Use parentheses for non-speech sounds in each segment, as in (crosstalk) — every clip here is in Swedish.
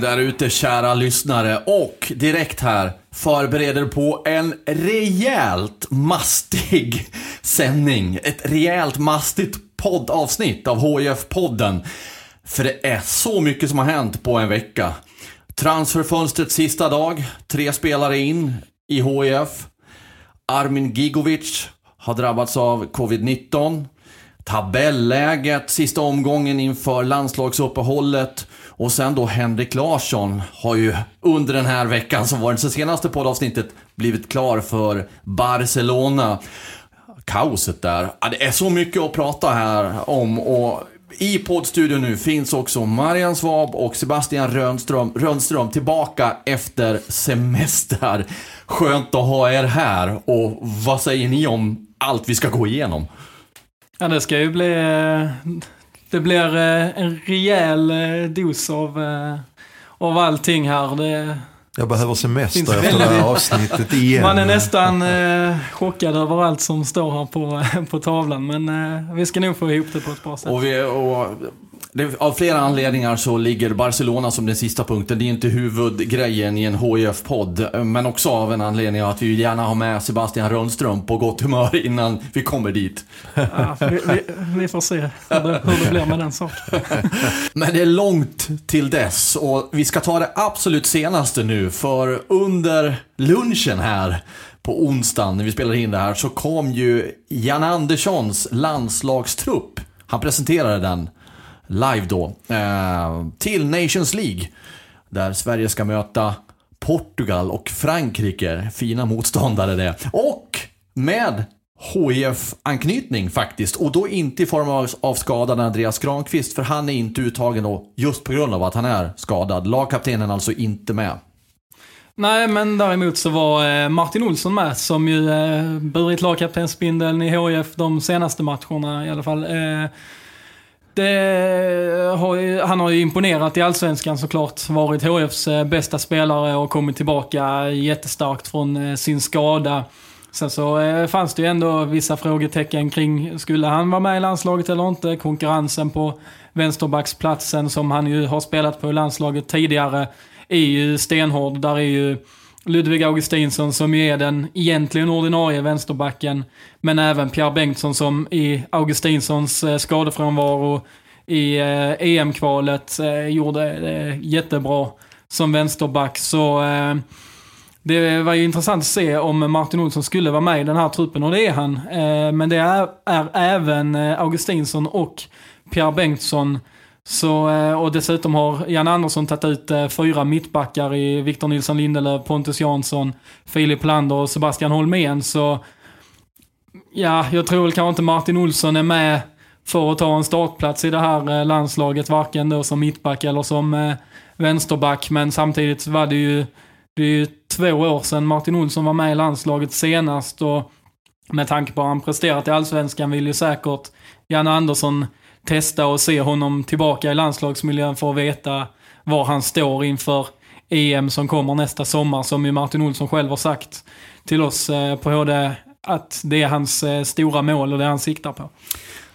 Där ute kära lyssnare och direkt här förbereder på en rejält mastig (laughs) sändning. Ett rejält mastigt poddavsnitt av HIF-podden. För det är så mycket som har hänt på en vecka. Transferfönstrets sista dag, tre spelare in i HIF. Armin Gigovic har drabbats av covid-19. Tabelläget sista omgången inför landslagsuppehållet. Och sen då Henrik Larsson har ju under den här veckan som var det senaste poddavsnittet blivit klar för Barcelona. Kaoset där. Ja, det är så mycket att prata här om och i poddstudion nu finns också Marian Svab och Sebastian Rönnström, Rönnström tillbaka efter semester. Skönt att ha er här och vad säger ni om allt vi ska gå igenom? Ja, det ska ju bli... Det blir eh, en rejäl eh, dos av, eh, av allting här. Det, Jag behöver semester efter det här avsnittet igen. man är nästan eh, chockad över allt som står här på, på tavlan. Men eh, vi ska nog få ihop det på ett bra sätt. Och vi, och det, av flera anledningar så ligger Barcelona som den sista punkten. Det är inte huvudgrejen i en HIF-podd. Men också av en anledning att vi gärna har med Sebastian Rönnström på gott humör innan vi kommer dit. Ja, vi, vi, vi får se hur det, hur det blir med den saken. (laughs) Men det är långt till dess och vi ska ta det absolut senaste nu för under lunchen här på onsdagen när vi spelar in det här så kom ju Jan Anderssons landslagstrupp. Han presenterade den live då eh, till Nations League. Där Sverige ska möta Portugal och Frankrike. Fina motståndare det. Och med HIF-anknytning faktiskt. Och då inte i form av, av skadad Andreas Granqvist, för han är inte uttagen då just på grund av att han är skadad. Lagkaptenen alltså inte med. Nej, men däremot så var eh, Martin Olsson med, som ju eh, burit lagkaptensbindeln i HIF de senaste matcherna i alla fall. Eh, det har ju, han har ju imponerat i Allsvenskan såklart. Varit HIFs eh, bästa spelare och kommit tillbaka jättestarkt från eh, sin skada. Sen så eh, fanns det ju ändå vissa frågetecken kring, skulle han vara med i landslaget eller inte? Konkurrensen på vänsterbacksplatsen som han ju har spelat på i landslaget tidigare är ju stenhård. Där är ju Ludvig Augustinsson som ju är den egentligen ordinarie vänsterbacken. Men även Pierre Bengtsson som i Augustinssons eh, skadefrånvaro i eh, EM-kvalet eh, gjorde det jättebra som vänsterback. Så det var ju intressant att se om Martin Olsson skulle vara med i den här truppen och det är han. Men det är, är även Augustinsson och Pierre Bengtsson. Så, eh, och dessutom har Jan Andersson tagit ut eh, fyra mittbackar i Victor Nilsson Lindelöf, Pontus Jansson, Filip Lander och Sebastian Holmén. Så ja, jag tror väl kanske inte Martin Olsson är med för att ta en startplats i det här eh, landslaget, varken då som mittback eller som vänsterback. Men samtidigt var det ju, det är ju två år sedan Martin Olsson var med i landslaget senast och med tanke på att han presterat i Allsvenskan vill ju säkert Jan Andersson testa och se honom tillbaka i landslagsmiljön för att veta var han står inför EM som kommer nästa sommar, som ju Martin Olsson själv har sagt till oss eh, på HD att det är hans eh, stora mål och det han siktar på.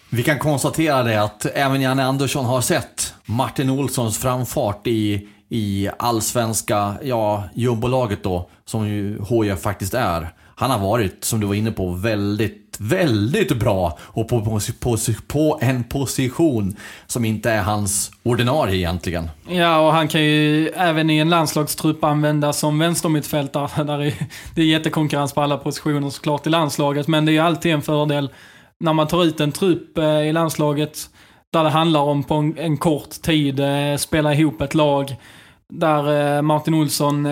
Vi kan konstatera det att även Janne Andersson har sett Martin Olssons framfart i, i allsvenska, ja, jumbolaget då, som ju HIF faktiskt är. Han har varit, som du var inne på, väldigt, väldigt bra och på, på, på, på en position som inte är hans ordinarie egentligen. Ja, och han kan ju även i en landslagstrupp användas som vänstermittfältare. (laughs) Där är, det är jättekonkurrens på alla positioner såklart i landslaget, men det är ju alltid en fördel när man tar ut en trupp eh, i landslaget där det handlar om på en, en kort tid eh, spela ihop ett lag. Där eh, Martin Olsson,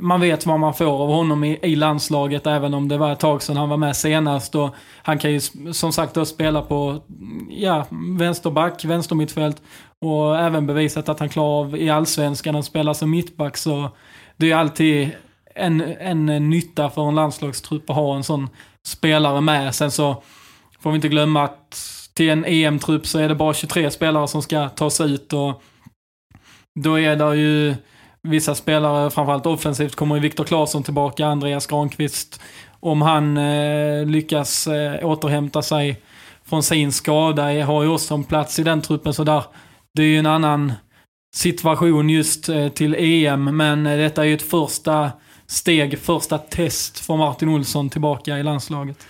man vet vad man får av honom i, i, landslaget även om det var ett tag sedan han var med senast. Och han kan ju som sagt då spela på ja, vänsterback, vänstermittfält och även bevisat att han klarar av i allsvenskan att spela som mittback. Så det är alltid en, en nytta för en landslagstrupp att ha en sån spelare med. Sen så får vi inte glömma att till en EM-trupp så är det bara 23 spelare som ska tas ut och då är det ju vissa spelare, framförallt offensivt, kommer ju Viktor Claesson tillbaka, Andreas Granqvist. Om han eh, lyckas eh, återhämta sig från sin skada, har ju också en plats i den truppen. Så där, det är ju en annan situation just eh, till EM, men eh, detta är ju ett första steg, första test för Martin Olsson tillbaka i landslaget.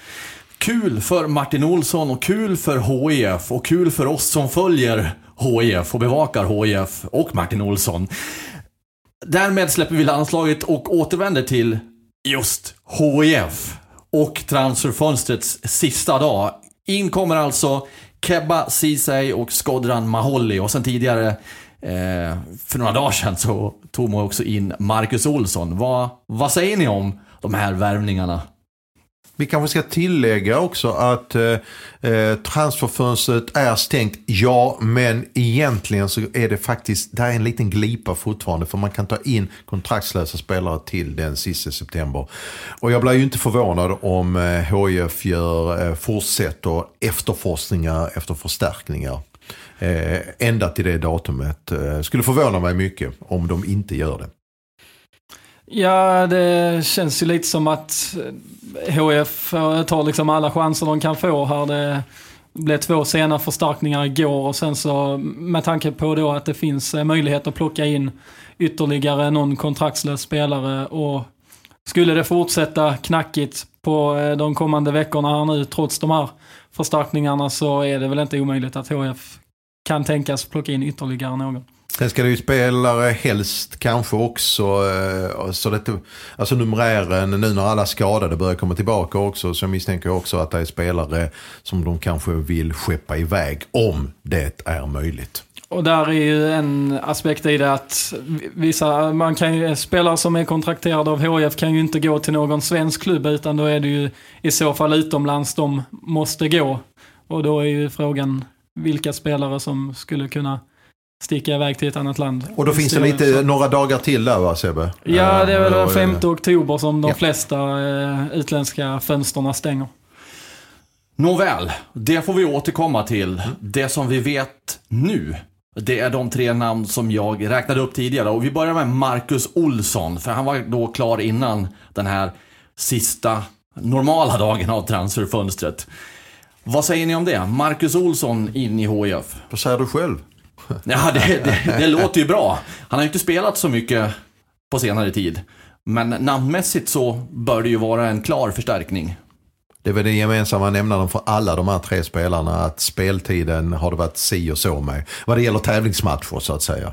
Kul för Martin Olsson och kul för HIF och kul för oss som följer HIF och bevakar HIF och Martin Olsson. Därmed släpper vi landslaget och återvänder till just HIF och transferfönstrets sista dag. In kommer alltså Kebba Ceesay och Skodran Maholli och sen tidigare eh, för några dagar sedan så tog man också in Marcus Olsson. Va, vad säger ni om de här värvningarna? Vi kanske ska tillägga också att eh, eh, transferfönstret är stängt, ja, men egentligen så är det faktiskt, där är en liten glipa fortfarande för man kan ta in kontraktslösa spelare till den sista september. Och jag blir ju inte förvånad om eh, HIF gör, eh, fortsätter efterforskningar efter förstärkningar. Eh, ända till det datumet. Eh, skulle förvåna mig mycket om de inte gör det. Ja, det känns ju lite som att eh, HF eh, tar liksom alla chanser de kan få här. Det blev två sena förstärkningar igår och sen så med tanke på då att det finns eh, möjlighet att plocka in ytterligare någon kontraktslös spelare och skulle det fortsätta knackigt på de kommande veckorna här nu trots de här förstärkningarna så är det väl inte omöjligt att HF kan tänkas plocka in ytterligare någon. Sen ska det ju spelare helst kanske också, eh, så det, alltså numerären nu när alla skadade börjar komma tillbaka också. Så jag misstänker också att det är spelare som de kanske vill skeppa iväg om det är möjligt. Och där är ju en aspekt i det att vissa, man kan ju, spelare som är kontrakterade av HF kan ju inte gå till någon svensk klubb utan då är det ju i så fall utomlands de måste gå. Och då är ju frågan vilka spelare som skulle kunna sticka iväg till ett annat land. Och då finns det lite, så. några dagar till där va Sebbe? Ja, det är väl den 5 oktober som de ja. flesta eh, utländska fönsterna stänger. Nåväl, det får vi återkomma till. Det som vi vet nu, det är de tre namn som jag räknade upp tidigare. Och vi börjar med Marcus Olsson, för han var då klar innan den här sista normala dagen av transferfönstret. Vad säger ni om det? Marcus Olsson in i HIF. Vad säger du själv? (laughs) Ja, det, det, det låter ju bra. Han har ju inte spelat så mycket på senare tid. Men namnmässigt så bör det ju vara en klar förstärkning. Det är väl den gemensamma nämnaren för alla de här tre spelarna att speltiden har det varit si och så med. Vad det gäller tävlingsmatcher så att säga.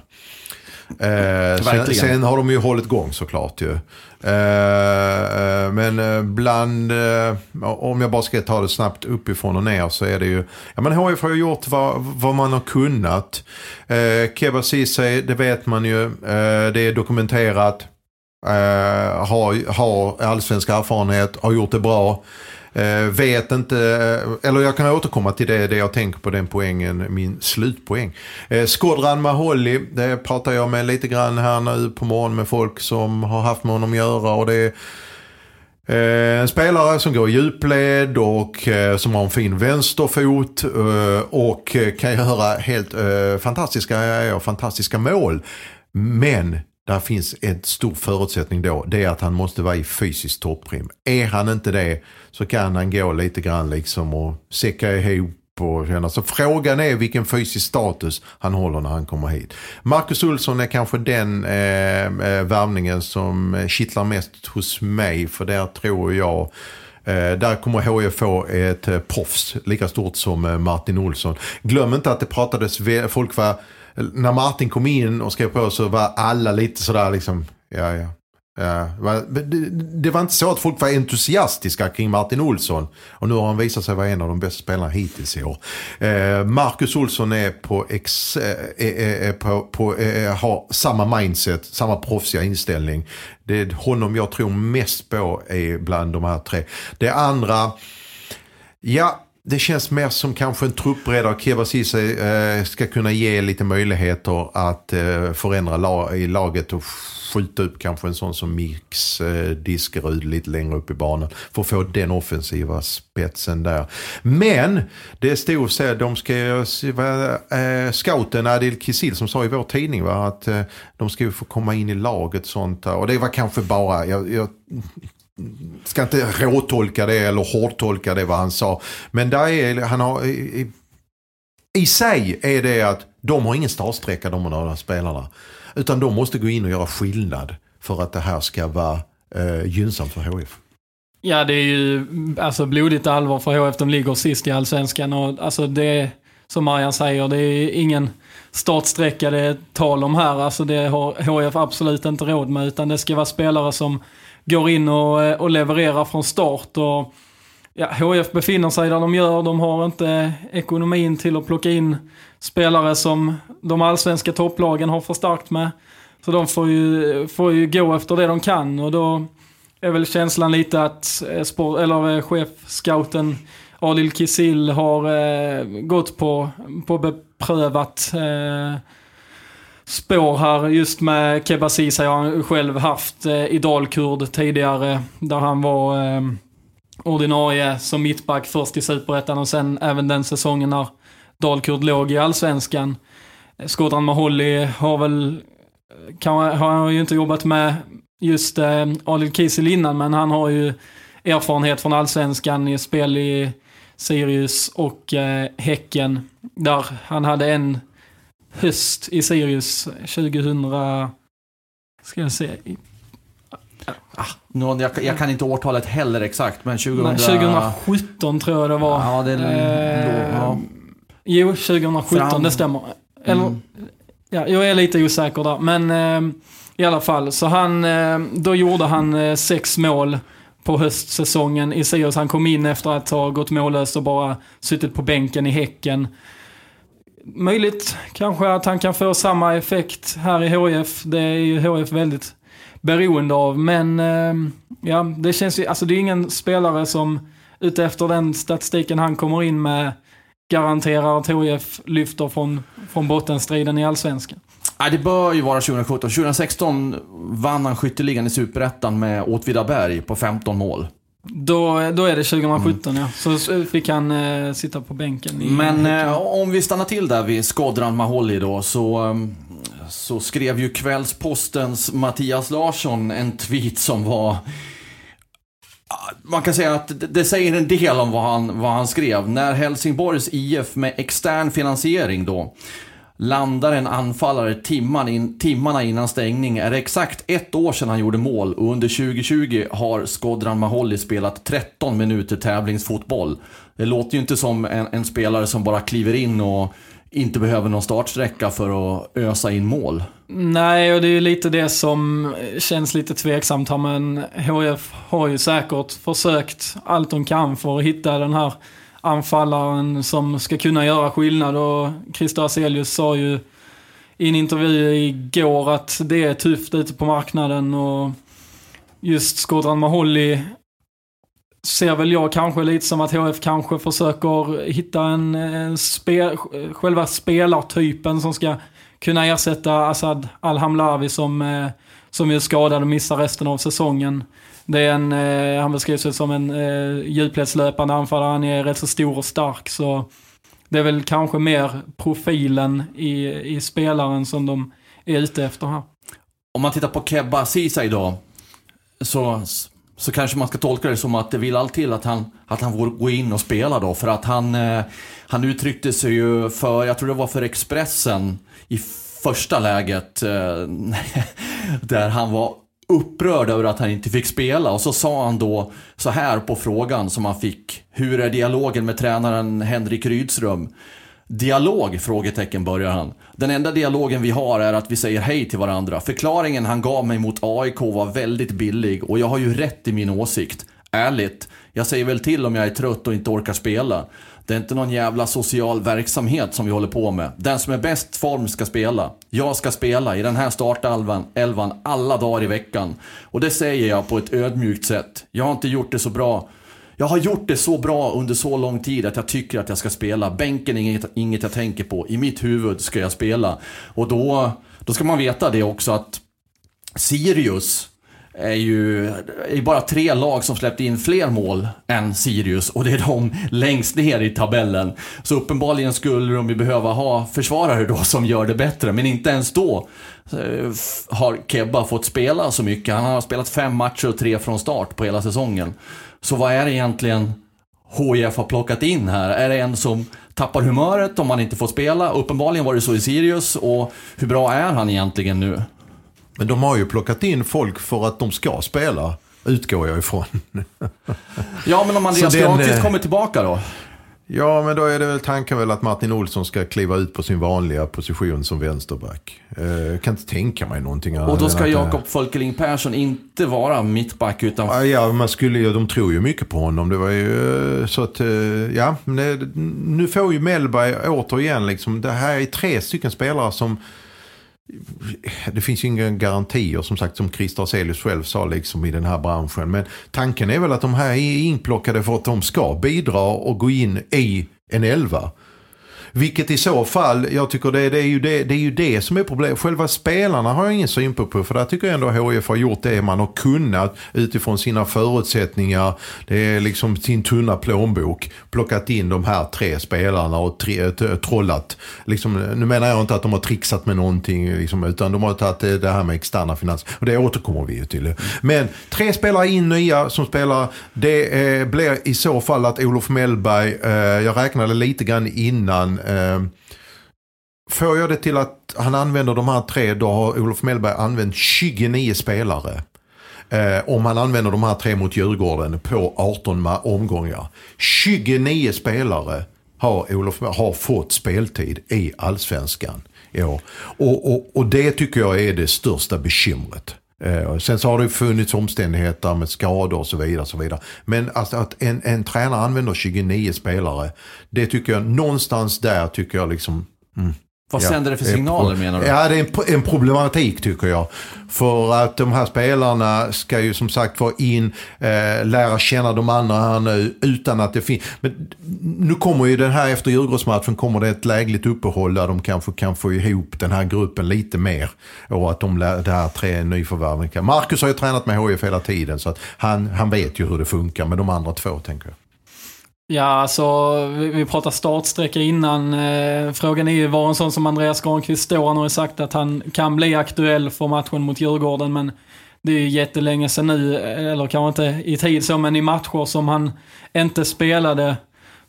Eh, sen, sen, har de ju hållit igång såklart ju. Eh, eh men eh, bland, eh, om jag bara ska ta det snabbt uppifrån och ner så är det ju, ja men HF har ju gjort vad, vad man har kunnat. Eh, Keba Ceesay, det vet man ju, eh, det är dokumenterat. har, har allsvensk erfarenhet, har gjort det bra. Eh, vet inte, eh, eller jag kan återkomma till det, det jag tänker på den poängen, min slutpoäng. Eh, Skodran Maholli, det pratar jag med lite grann här nu på morgonen med folk som har haft med honom att göra. Och det är, eh, en spelare som går i djupled och eh, som har en fin vänsterfot och kan göra helt fantastiska, fantastiska mål. Men där finns en stor förutsättning då. Det är att han måste vara i fysiskt topprim. Är han inte det så kan han gå lite grann liksom och säcka ihop och känna. Så frågan är vilken fysisk status han håller när han kommer hit. Marcus Olsson är kanske den eh, eh värvningen som eh, kittlar mest hos mig. För där tror jag eh, där kommer HIF få ett proffs lika stort som Martin Olsson. Glöm inte att det pratades, folk var när Martin kom in och skrev på så var alla lite sådär liksom, ja ja. Eh, det var inte så att folk var entusiastiska kring Martin Olsson. Och nu har han visat sig vara en av de bästa spelarna hittills i år. Eh, Marcus Olsson är på, ex, är, är på, på har samma mindset, samma proffsiga inställning. Det är honom jag tror mest på är bland de här tre. Det andra, ja det känns mer som kanske en truppredare. Keva Ceesay eh, ska kunna ge lite möjligheter att eh, förändra la i laget och skjuta upp kanske en sån som Mix eh, Diskerud lite längre upp i banan. För att få den offensiva spetsen där. Men det stod så de ska eh, scouten Adil Kisil som sa i vår tidning va, att eh, de ska ju få komma in i laget sånt där. Och det var kanske bara, jag, jag ska inte råtolka det eller hårdtolka det vad han sa. Men där är, han har, i, i sig är det att de har ingen startsträcka de här spelarna. Utan de måste gå in och göra skillnad för att det här ska vara eh, gynnsamt för HF. Ja, det är ju alltså blodigt allvar för HF. De ligger sist i allsvenskan och alltså det, som Marian säger, det är ingen startsträcka det är tal om här. Alltså det har HF absolut inte råd med, utan det ska vara spelare som går in och, eh, och levererar från start. Och, ja, HF befinner sig där de gör. De har inte ekonomin till att plocka in spelare som de allsvenska topplagen har förstärkt med. Så de får ju, får ju gå efter det de kan och då är väl känslan lite att eh, sport, eller eh, chefscouten Adil Kisil har eh, gått på, på beprövat eh, spår här. Just med Keba Ceesay har han själv haft eh, Dalkurd tidigare. Där han var eh, ordinarie som mittback först i Superettan och sen även den säsongen när Dalkurd låg i Allsvenskan. Eh, Skådran Maholi har väl, eh, kan, har han ju inte jobbat med just eh, Adil Kiesel innan, men han har ju erfarenhet från Allsvenskan i spel i Sirius och eh, Häcken. Där han hade en höst i Sirius 2000, ska jag se, Ah, någon, jag, jag, kan inte årtalet heller exakt, men 2000... Nej, 2017 tror jag det var. Ja, det är, eh, ja. Jo, 2017, Fram. det stämmer. Eller, mm. ja, jag är lite osäker där, men eh, i alla fall. Så han, eh, då gjorde han eh, sex mål på höstsäsongen i Sirius. Han kom in efter att ha gått mållös och bara suttit på bänken i Häcken. Möjligt kanske att han kan få samma effekt här i HF. Det är ju HF väldigt beroende av. Men eh, ja, det känns ju, alltså det är ingen spelare som utefter den statistiken han kommer in med garanterar att HIF lyfter från, från bottenstriden i Allsvenskan? Nej, det bör ju vara 2017. 2016 vann han skytteligan i Superettan med Åtvidaberg på 15 mål. Då, då är det 2017 mm. ja. Så fick han eh, sitta på bänken. I, Men eh, om vi stannar till där vid Skodran Maholli då så, ehm, så skrev ju Kvällspostens Mattias Larsson en tweet som var man kan säga att det säger en del om vad han, vad han skrev. När Helsingborgs IF med extern finansiering då landar en anfallare timman in, timmarna innan stängning är det exakt ett år sedan han gjorde mål och under 2020 har Skodran Maholli spelat 13 minuter tävlingsfotboll. Det låter ju inte som en, en spelare som bara kliver in och inte behöver någon startsträcka för att ösa in mål. Nej, och det är ju lite det som känns lite tveksamt här, men HF har ju säkert försökt allt de kan för att hitta den här anfallaren som ska kunna göra skillnad och Christer Hazelius sa ju i en intervju igår att det är tufft ute på marknaden och just Skodran Maholli ser väl jag kanske lite som att HF kanske försöker hitta en, en spe, själva spelartypen som ska kunna ersätta Asad Alhamlavi som, eh, som är skadad och missar resten av säsongen. Det är en, eh, han beskrivs som en eh, djupledslöpande anfallare, han är rätt så stor och stark så det är väl kanske mer profilen i, i spelaren som de är ute efter här. Om man tittar på Kebba Sisa idag. så så kanske man ska tolka det som att det vill allt till att han, att han får gå in och spela då. För att han, eh, han uttryckte sig ju för, jag tror det var för Expressen i första läget. Eh, (laughs) där han var upprörd över att han inte fick spela. Och så sa han då så här på frågan som han fick. Hur är dialogen med tränaren Henrik Rydström? Dialog? Frågetecken börjar han. Den enda dialogen vi har är att vi säger hej till varandra. Förklaringen han gav mig mot AIK var väldigt billig och jag har ju rätt i min åsikt. Ärligt, jag säger väl till om jag är trött och inte orkar spela. Det är inte någon jävla social verksamhet som vi håller på med. Den som är bäst form ska spela. Jag ska spela i den här startelvan elvan alla dagar i veckan. Och det säger jag på ett ödmjukt sätt. Jag har inte gjort det så bra. Jag har gjort det så bra under så lång tid att jag tycker att jag ska spela. Bänken är inget, inget jag tänker på. I mitt huvud ska jag spela. Och då, då ska man veta det också att Sirius är ju är bara tre lag som släppte in fler mål än Sirius och det är de längst ner i tabellen. Så uppenbarligen skulle de ju behöva ha försvarare då som gör det bättre, men inte ens då eh, har Kebba fått spela så mycket. Han har spelat fem matcher och tre från start på hela säsongen. Så vad är det egentligen HIF har plockat in här? Är det en som tappar humöret om han inte får spela? Uppenbarligen var det så i Sirius och hur bra är han egentligen nu? Men de har ju plockat in folk för att de ska spela, utgår jag ifrån. (laughs) ja, men om Andreas Granqvist eh, kommer tillbaka då? Ja, men då är det väl tanken väl att Martin Olsson ska kliva ut på sin vanliga position som vänsterback. Eh, kan inte tänka mig någonting annat. Och då ska Jakob Folkeling Persson inte vara mittback utan... Ja, man skulle ju, de tror ju mycket på honom. Det var ju eh, så att, eh, ja, nu får ju Mellberg återigen liksom, det här är tre stycken spelare som det finns ju inga garantier som sagt som Christer Selius själv sa liksom i den här branschen. Men tanken är väl att de här är inplockade för att de ska bidra och gå in i en elva. Vilket i så fall, jag tycker det, det, är ju det, det är ju det som är problemet. Själva spelarna har jag ingen synpunkt på. För där tycker jag ändå HIF har gjort det man har kunnat utifrån sina förutsättningar. Det är liksom sin tunna plånbok. Plockat in de här tre spelarna och tre, trollat. Liksom, nu menar jag inte att de har trixat med någonting. Liksom, utan de har tagit det här med externa finanser. Och det återkommer vi ju till. Men tre spelare in nya som spelar. Det eh, blir i så fall att Olof Mellberg, eh, jag räknade lite grann innan Ehm, får jag det till att han använder de här tre, då har Olof Mellberg använt 29 spelare. Eh, om han använder de här tre mot Djurgården på 18 omgångar. 29 spelare har, Olof, har fått speltid i allsvenskan i år. Och, och, och det tycker jag är det största bekymret. Eh, sen så har det funnits omständigheter med skador och så vidare. Och så vidare. Men alltså att en, en tränare använder 29 spelare, det tycker jag någonstans där tycker jag liksom... Mm, vad ja, sänder det för signaler menar du? Ja, det är en, en, problematik tycker jag. För att de här spelarna ska ju som sagt vara in, eh, lära känna de andra här nu utan att det finns. Nu kommer ju den här efter Djurgårdsmatchen kommer det ett lägligt uppehåll där de kanske kan få ihop den här gruppen lite mer. Och att de, det här tre nyförvärven kan. Marcus har ju tränat med HIF hela tiden så att han, han vet ju hur det funkar med de andra två tänker jag. Ja, alltså vi, vi pratade startsträcka innan. Eh, frågan är ju var en sån som Andreas Granqvist står. Han har ju sagt att han kan bli aktuell för matchen mot Djurgården, men det är ju jättelänge sedan nu, eh, eller kanske inte i tid så, men i matcher som han inte spelade.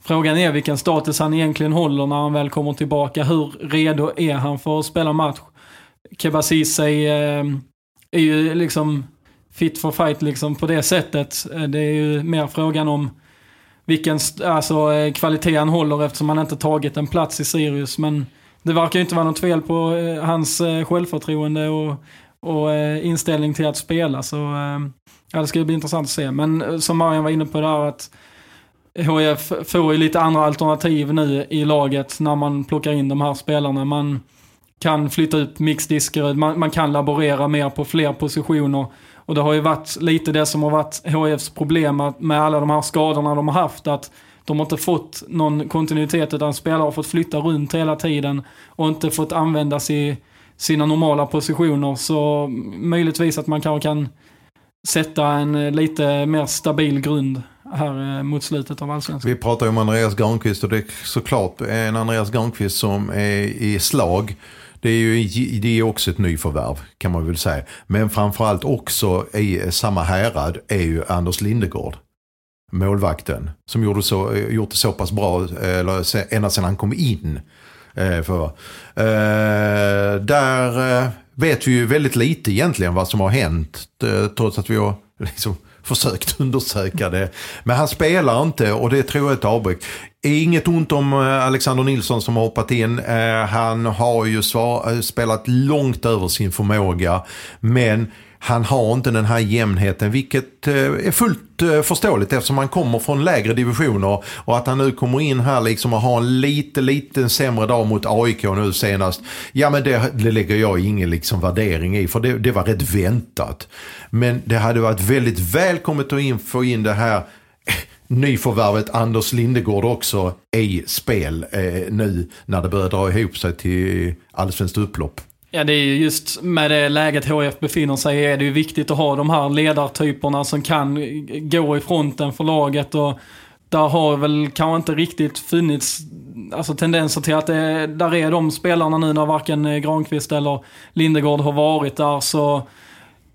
Frågan är vilken status han egentligen håller när han väl kommer tillbaka. Hur redo är han för att spela match? Keba Ceesay eh, är ju liksom fit for fight liksom på det sättet. Eh, det är ju mer frågan om vilken alltså, eh, kvalitet han håller eftersom han inte tagit en plats i Sirius. Men det verkar ju inte vara något fel på eh, hans eh, självförtroende och, och inställning till att spela. Så ja, det ska bli intressant att se. Men som Marian var inne på där att HIF får ju lite andra alternativ nu i laget när man plockar in de här spelarna. Man kan flytta ut Mix Diskerud, man, man kan laborera mer på fler positioner. Och det har ju varit lite det som har varit HIFs problem med alla de här skadorna de har haft. Att de har inte fått någon kontinuitet utan spelare har fått flytta runt hela tiden och inte fått användas i sina normala positioner. Så möjligtvis att man kanske kan sätta en eh, lite mer stabil grund här eh, mot slutet av allsvenskan. Vi pratar ju om Andreas Granqvist och det är såklart en Andreas Granqvist som är i slag det är ju det är också ett nyförvärv kan man väl säga. Men framförallt också i eh, samma härad är ju Anders Lindegård. Målvakten. Som gjorde så, eh, gjort det så pass bra eh, eller, ända sedan han kom in. För, där vet vi ju väldigt lite egentligen vad som har hänt. Trots att vi har (laughs) liksom försökt (laughs) undersöka det. Men han spelar inte och det tror jag är ett avbräck. Inget ont om eh, Alexander Nilsson som har hoppat in. Eh, han har ju svar, eh, spelat långt över sin förmåga. Men han har inte den här jämnheten vilket eh, är fullt eh, förståeligt eftersom han kommer från lägre divisioner och att han nu kommer in här liksom och har en lite, lite sämre dag mot AIK nu senast. Ja men det, det lägger jag ingen liksom värdering i för det, det var rätt väntat. Men det hade varit väldigt välkommet att in, få in det här eh, nyförvärvet Anders Lindegård också i spel eh, nu när det börjar dra ihop sig till allsvenskt upplopp. Ja, det är ju just med det läget HF befinner sig i är det ju viktigt att ha de här ledartyperna som kan gå i fronten för laget. Och där har väl kanske inte riktigt funnits alltså, tendenser till att det, där är de spelarna nu när varken Granqvist eller Lindegård har varit där. Så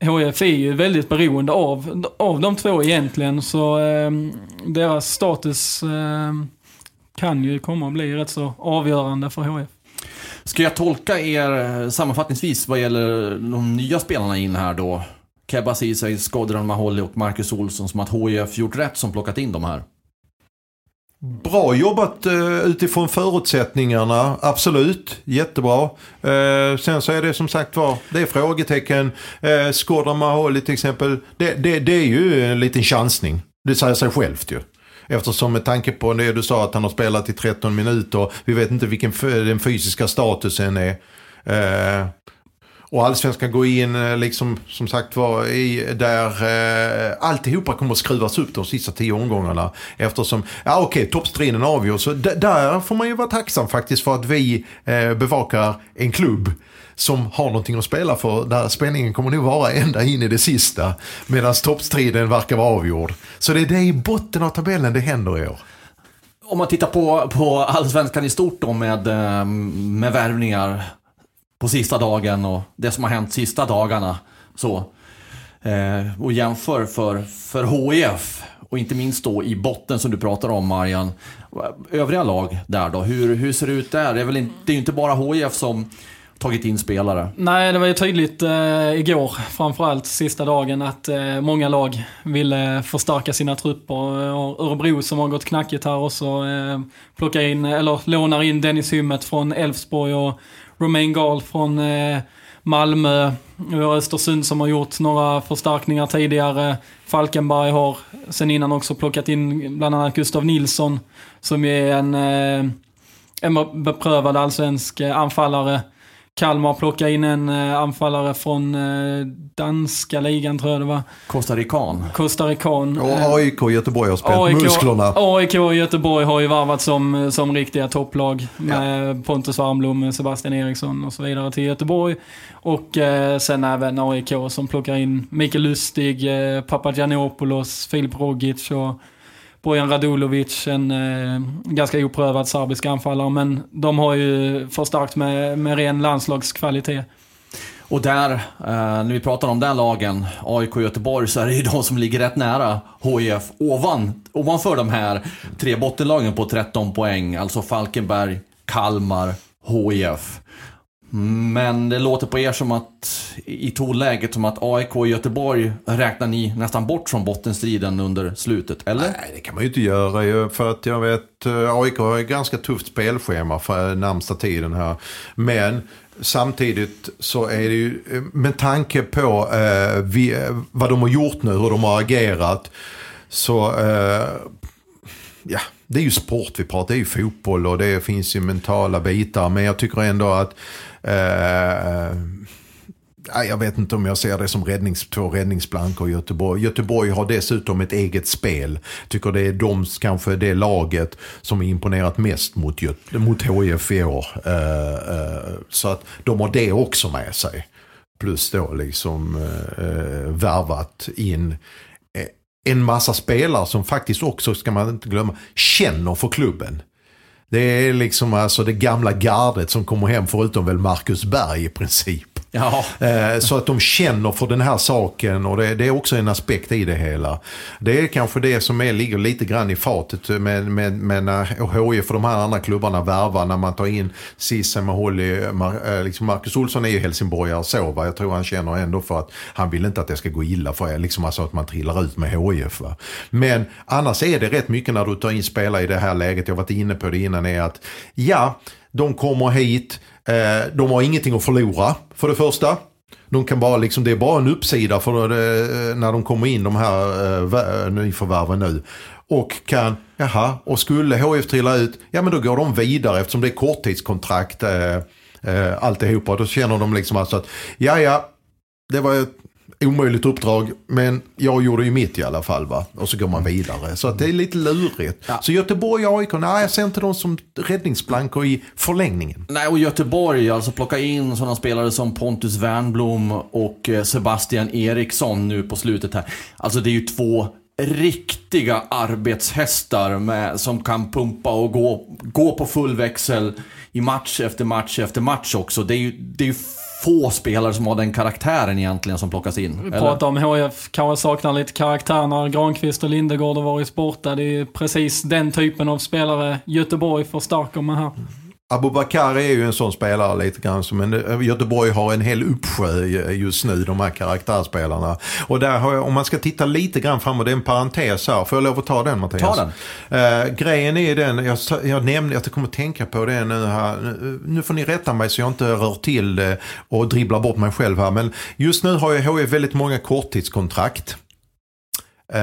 HF är ju väldigt beroende av, av de två egentligen. Så eh, deras status eh, kan ju komma att bli rätt så avgörande för HF. Ska jag tolka er eh, sammanfattningsvis vad gäller de nya spelarna in här då? Kebba Ceesay, Skodran Maholi och Marcus Olsson som att HIF gjort rätt som plockat in de här? Bra jobbat eh, utifrån förutsättningarna, absolut. Jättebra. Eh, sen så är det som sagt var, det är frågetecken. Skodran Maholi till exempel, det, det, det är ju en liten chansning. Det säger sig självt ju. Eftersom med tanke på det du sa att han har spelat i 13 minuter. Vi vet inte vilken den fysiska statusen är. Eh, och allsvenskan går in eh, liksom som sagt var i där eh, alltihopa kommer att skruvas upp de sista tio omgångarna. Eftersom, ja okej, okay, toppstriden avgörs. Där får man ju vara tacksam faktiskt för att vi eh, bevakar en klubb som har någonting att spela för. Där spänningen kommer nog vara ända in i det sista. Medan toppstriden verkar vara avgjord. Så det är det i botten av tabellen det händer i år. Om man tittar på, på allsvenskan i stort då med, eh, med värvningar på sista dagen och det som har hänt sista dagarna. Så. Eh, och jämför för, för HIF och inte minst då i botten som du pratar om Marian. Övriga lag där då, hur, hur ser det ut där? Det är, väl inte, det är ju inte bara HIF som tagit in spelare. Nej, det var ju tydligt eh, igår, framförallt sista dagen, att eh, många lag ville förstärka sina trupper. Och Örebro som har gått knackigt här också eh, plockar in, eller lånar in Dennis Hymmet från Elfsborg och Romain Gall från eh, Malmö. Vi har Östersund som har gjort några förstärkningar tidigare. Falkenberg har sen innan också plockat in bland annat Gustav Nilsson som är en, eh, en beprövad allsvensk eh, anfallare. Kalmar plockar in en eh, anfallare från eh, danska ligan tror jag det var. Costa Rican. Costa Rican. Och AIK och Göteborg har spelat AIK, musklerna. AIK och Göteborg har ju varvat som, som riktiga topplag. Med ja. Pontus Warmblom, Sebastian Eriksson och så vidare till Göteborg. Och eh, sen även AIK som plockar in Mikael Lustig, eh, Papagiannopoulos, Filip Rogic och Bojan Radulovic, en eh, ganska oprövad serbisk anfallare. Men de har ju förstärkt med, med ren landslagskvalitet. Och där, eh, när vi pratar om den lagen, AIK och Göteborg, så är det ju de som ligger rätt nära HIF ovan, ovanför de här tre bottenlagen på 13 poäng. Alltså Falkenberg, Kalmar, HIF. Men det låter på er som att i tonläget som att AIK och Göteborg räknar ni nästan bort från bottenstriden under slutet, eller? Nej, det kan man ju inte göra för att jag vet eh, AIK har ett ganska tufft spelschema för närmsta tiden här. Men samtidigt så är det ju eh, med tanke på eh, vi, eh, vad de har gjort nu, hur de har agerat. Så eh, ja, det är ju sport vi pratar, det är ju fotboll och det finns ju mentala bitar. Men jag tycker ändå att Eh, eh, jag vet inte om jag ser det som räddnings, två räddningsplankor i Göteborg. Göteborg har dessutom ett eget spel. Tycker det är de, kanske det laget som imponerat mest mot, mot HIF i år. Uh, uh, så att de har det också med sig. Plus då liksom uh, värvat in en massa spelare som faktiskt också, ska man inte glömma, känner för klubben. Det är liksom alltså det gamla gardet som kommer hem förutom väl Marcus Berg i princip. Ja. Eh, så att de känner för den här saken och det, det, är också en aspekt i det hela. Det är kanske det som är, ligger lite grann i fatet med, med, med när HIF och de här andra klubbarna värvar när man tar in Sisse med Holly. Mar, eh, liksom Marcus Olsson är ju helsingborgare så va. Jag tror han känner ändå för att han vill inte att det ska gå illa för er, liksom alltså att man trillar ut med HIF va. Men annars är det rätt mycket när du tar in spelare i det här läget, jag har varit inne på det innan, är att ja, de kommer hit, Eh, de har ingenting att förlora för det första. De kan bara liksom, det är bara en uppsida för det, när de kommer in de här eh, eh, nyförvärven nu. Och kan, jaha, och skulle HF trilla ut, ja men då går de vidare eftersom det är korttidskontrakt eh, eh, alltihopa. Då känner de liksom alltså att, ja ja, det var ett omöjligt uppdrag, men jag gjorde ju mitt i alla fall. va. Och så går man vidare. Så att det är lite lurigt. Ja. Så Göteborg och AIK, nej jag ser inte dem som räddningsplankor i förlängningen. Nej, och Göteborg, alltså plocka in sådana spelare som Pontus Wernblom och eh, Sebastian Eriksson nu på slutet här. Alltså det är ju två riktiga arbetshästar med, som kan pumpa och gå, gå på full växel i match efter match efter match också. Det är ju, det är ju få spelare som har den karaktären egentligen som plockas in. Vi pratar om HF kanske saknar lite karaktär när Granqvist och Lindegård har varit borta. Det är precis den typen av spelare Göteborg förstärker med här. Abubakar är ju en sån spelare lite grann som en, eh, Göteborg har en hel uppsjö just nu, de här karaktärspelarna. Och där har jag, om man ska titta lite grann framåt, det är en parentes här. Får jag lov att ta den Mattias? Ta den. Uh, grejen är den, jag, jag nämnde, jag kommer tänka på det nu här. Nu får ni rätta mig så jag inte rör till det och dribblar bort mig själv här. Men just nu har ju HIF väldigt många korttidskontrakt. Uh,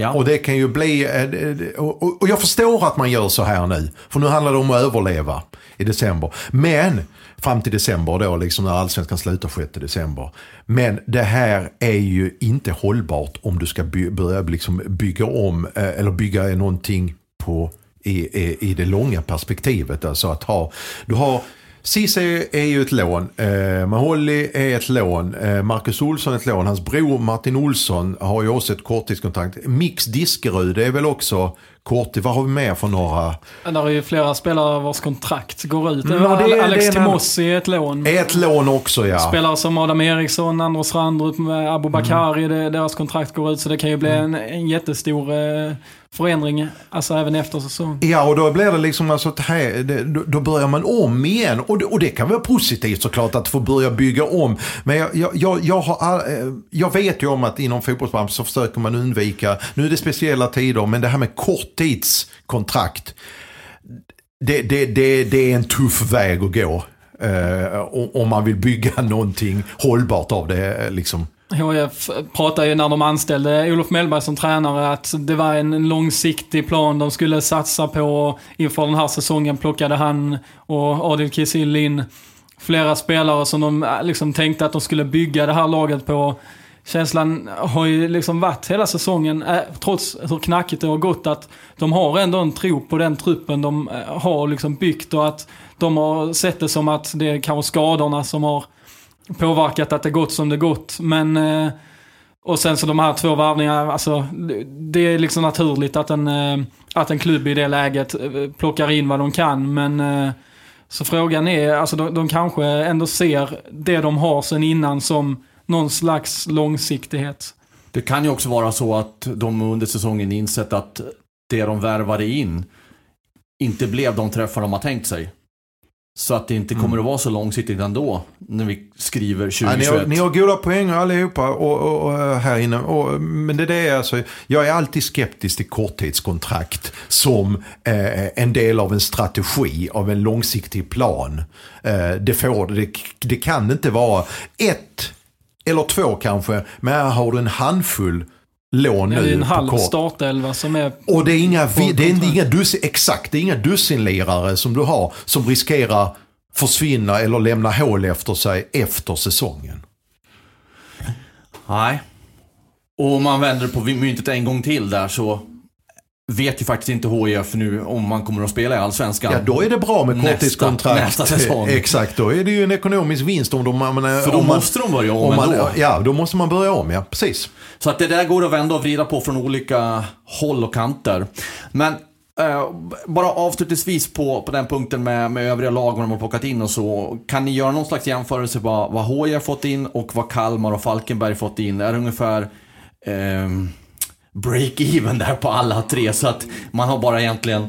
ja. Och det kan ju bli, uh, och, och, jag förstår att man gör så här nu. För nu handlar det om att överleva i december. Men, fram till december då, liksom när allsvenskan slutar 6 december. Men det här är ju inte hållbart om du ska by börja liksom bygga om, uh, eller bygga någonting på i, i, i det långa perspektivet. Alltså att ha, du har Ceesay är ju ett lån. Eh, Maholi är ett lån. Eh, Marcus Olsson är ett lån. Hans bror Martin Olsson har ju också ett korttidskontrakt. Mix Diskerud är väl också kort. Vad har vi mer för några? Där är ju flera spelare vars kontrakt går ut. Mm, det, Alex det Timossi är ett lån. Ett lån också ja. Spelare som Adam Eriksson, Andros Randrup, Abu Bakari, mm. deras kontrakt går ut. Så det kan ju bli mm. en, en jättestor eh, förändring, alltså även efter säsong. Ja, och då blir det liksom alltså att här, det, då börjar man om igen. Och det, och det kan vara positivt såklart att få börja bygga om. Men jag, jag, jag, jag, har, eh, jag vet ju om att inom fotbollsbranschen så försöker man undvika, nu är det speciella tider, men det här med korttidskontrakt. Det, det, det, det är en tuff väg att gå. Eh, om man vill bygga (laughs) någonting hållbart av det. Eh, liksom. HF pratade ju när de anställde Olof Mellberg som tränare att det var en långsiktig plan de skulle satsa på. Inför den här säsongen plockade han och Adil Kisil in flera spelare som de äh, liksom tänkte att de skulle bygga det här laget på. Känslan har ju liksom varit hela säsongen, äh, trots hur knackigt det har gått, att de har ändå en tro på den truppen de äh, har liksom byggt och att de har sett det som att det är kanske skadorna som har påverkat att det gått som det gått. Men... Eh, och sen så de här två varvningarna, alltså det är liksom naturligt att en, eh, att en klubb i det läget eh, plockar in vad de kan. Men så frågan är, alltså de, de kanske ändå ser det de har sen innan som någon slags långsiktighet. Det kan ju också vara så att de under säsongen insett att det de värvade in inte blev de träffar de har tänkt sig. Så att det inte kommer mm. att vara så långsiktigt ändå när vi skriver 2021. Ja, ni, har, ni har goda poänger allihopa och, och, och här inne. Och, men det, det är alltså, jag är alltid skeptisk till korttidskontrakt som eh, en del av en strategi, av en långsiktig plan. Eh, det, får, det, det kan inte vara ett eller två kanske, men här har du en handfull lån nu. Det är en halv startelva som är... Och det är inga, det är inga dussin, exakt, det är inga dussinlirare som du har som riskerar försvinna eller lämna hål efter sig efter säsongen. Nej. Och om man vänder på myntet en gång till där så vet ju faktiskt inte HIF nu om man kommer att spela i Allsvenskan. Ja, då är det bra med korttidskontrakt. Nästa, nästa säsong. (laughs) Exakt, då är det ju en ekonomisk vinst om de... Man, För då måste de börja om, om man, ändå. Ja, då måste man börja om, ja. Precis. Så att det där går att vända och vrida på från olika håll och kanter. Men Uh, bara avslutningsvis på, på den punkten med, med övriga lag de har plockat in och så. Kan ni göra någon slags jämförelse vad, vad HIF fått in och vad Kalmar och Falkenberg fått in? Är det ungefär um, break-even där på alla tre? Så att man har bara egentligen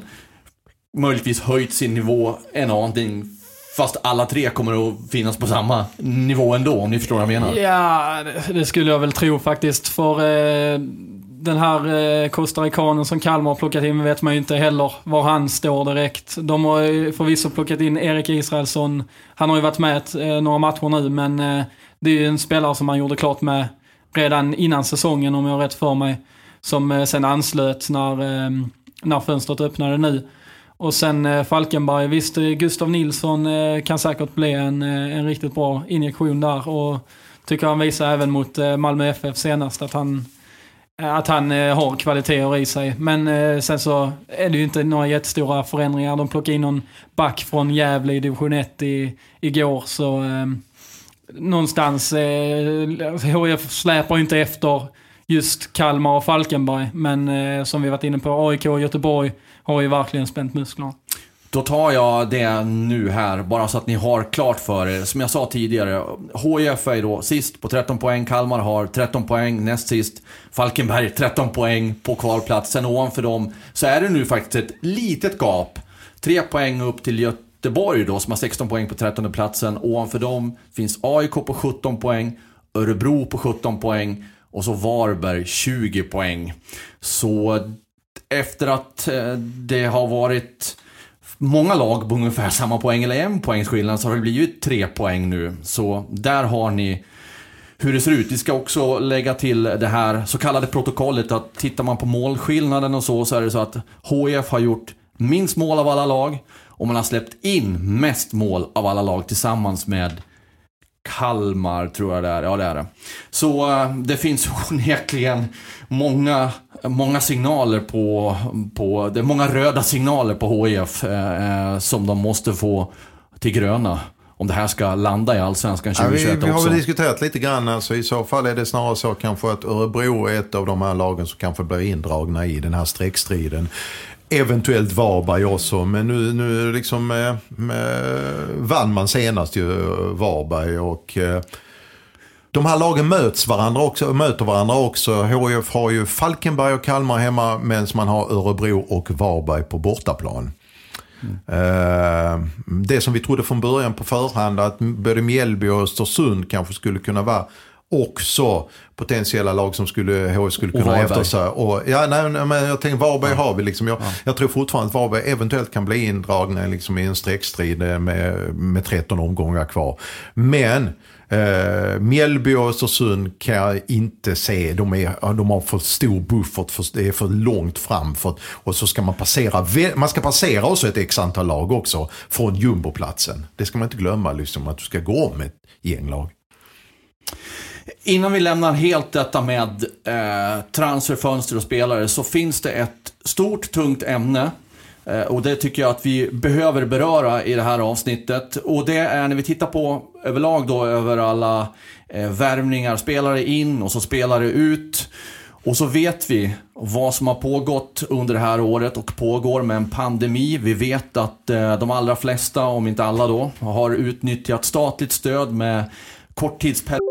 möjligtvis höjt sin nivå en aning Fast alla tre kommer att finnas på samma nivå ändå, om ni förstår vad jag menar. Ja, det skulle jag väl tro faktiskt. För eh, den här eh, costaricanen som Kalmar har plockat in vet man ju inte heller var han står direkt. De har ju förvisso plockat in Erik Israelsson. Han har ju varit med eh, några matcher nu, men eh, det är ju en spelare som man gjorde klart med redan innan säsongen, om jag har rätt för mig. Som eh, sen anslöt när, ehm, när fönstret öppnade nu. Och sen eh, Falkenberg, visst eh, Gustav Nilsson kan säkert bli en, en riktigt bra injektion där. Och tycker han visar även mot Malmö FF senast att han, att han har kvaliteter i sig. Men sen så är det ju inte några jättestora förändringar. De plockade in någon back från Gävle i division 1 i, igår. Så ehm, någonstans, HIF släpar ju inte efter just Kalmar och Falkenberg. Men eh, som vi varit inne på, AIK och Göteborg har ju verkligen spänt musklerna. Då tar jag det nu här, bara så att ni har klart för er. Som jag sa tidigare, HIF är då sist på 13 poäng, Kalmar har 13 poäng, näst sist Falkenberg 13 poäng på kvalplats. Sen ovanför dem så är det nu faktiskt ett litet gap. Tre poäng upp till Göteborg då, som har 16 poäng på 13 platsen. Ovanför dem finns AIK på 17 poäng, Örebro på 17 poäng och så Varberg 20 poäng. Så efter att eh, det har varit många lag på ungefär (laughs) samma poäng, eller en poängs skillnad, så har det blivit tre poäng nu. Så där har ni hur det ser ut. Vi ska också lägga till det här så kallade protokollet att tittar man på målskillnaden och så, så är det så att HIF har gjort minst mål av alla lag och man har släppt in mest mål av alla lag tillsammans med Kalmar, tror jag det är. Ja, det är det. Så eh, det finns (laughs) onekligen många, många signaler på, på, det är många röda signaler på HIF eh, eh, som de måste få till gröna. Om det här ska landa i Allsvenskan 2021 ja, vi, vi har väl diskuterat lite grann. Alltså, I så fall är det snarare så kanske att Örebro är ett av de här lagen som kanske blir indragna i den här streckstriden. Eventuellt Varberg också, men nu, nu liksom eh, eh vann man senast ju eh, Varberg och eh, de här lagen möts varandra också, möter varandra också. HIF har ju Falkenberg och Kalmar hemma medan man har Örebro och Varberg på bortaplan. Mm. Det som vi trodde från början på förhand att både Mjällby och Östersund kanske skulle kunna vara också potentiella lag som skulle, HF skulle kunna efter sig. Och, ja, nej, men jag tänker Varberg ja. har vi liksom. Jag, ja. jag, tror fortfarande att Varberg eventuellt kan bli indragna liksom, i en streckstrid med, med 13 omgångar kvar. Men Uh, Mjällby och Östersund kan jag inte se. De, är, de har för stor buffert, för, det är för långt fram. För, och så ska man passera, man ska passera också ett x antal lag också från jumboplatsen. Det ska man inte glömma, liksom, att du ska gå om ett gäng lag. Innan vi lämnar helt detta med eh, transferfönster och spelare så finns det ett stort, tungt ämne Eh, och det tycker jag att vi behöver beröra i det här avsnittet. Och det är när vi tittar på överlag då över alla eh, värvningar, spelare in och så spelare ut. Och så vet vi vad som har pågått under det här året och pågår med en pandemi. Vi vet att eh, de allra flesta, om inte alla då, har utnyttjat statligt stöd med korttidsperioder.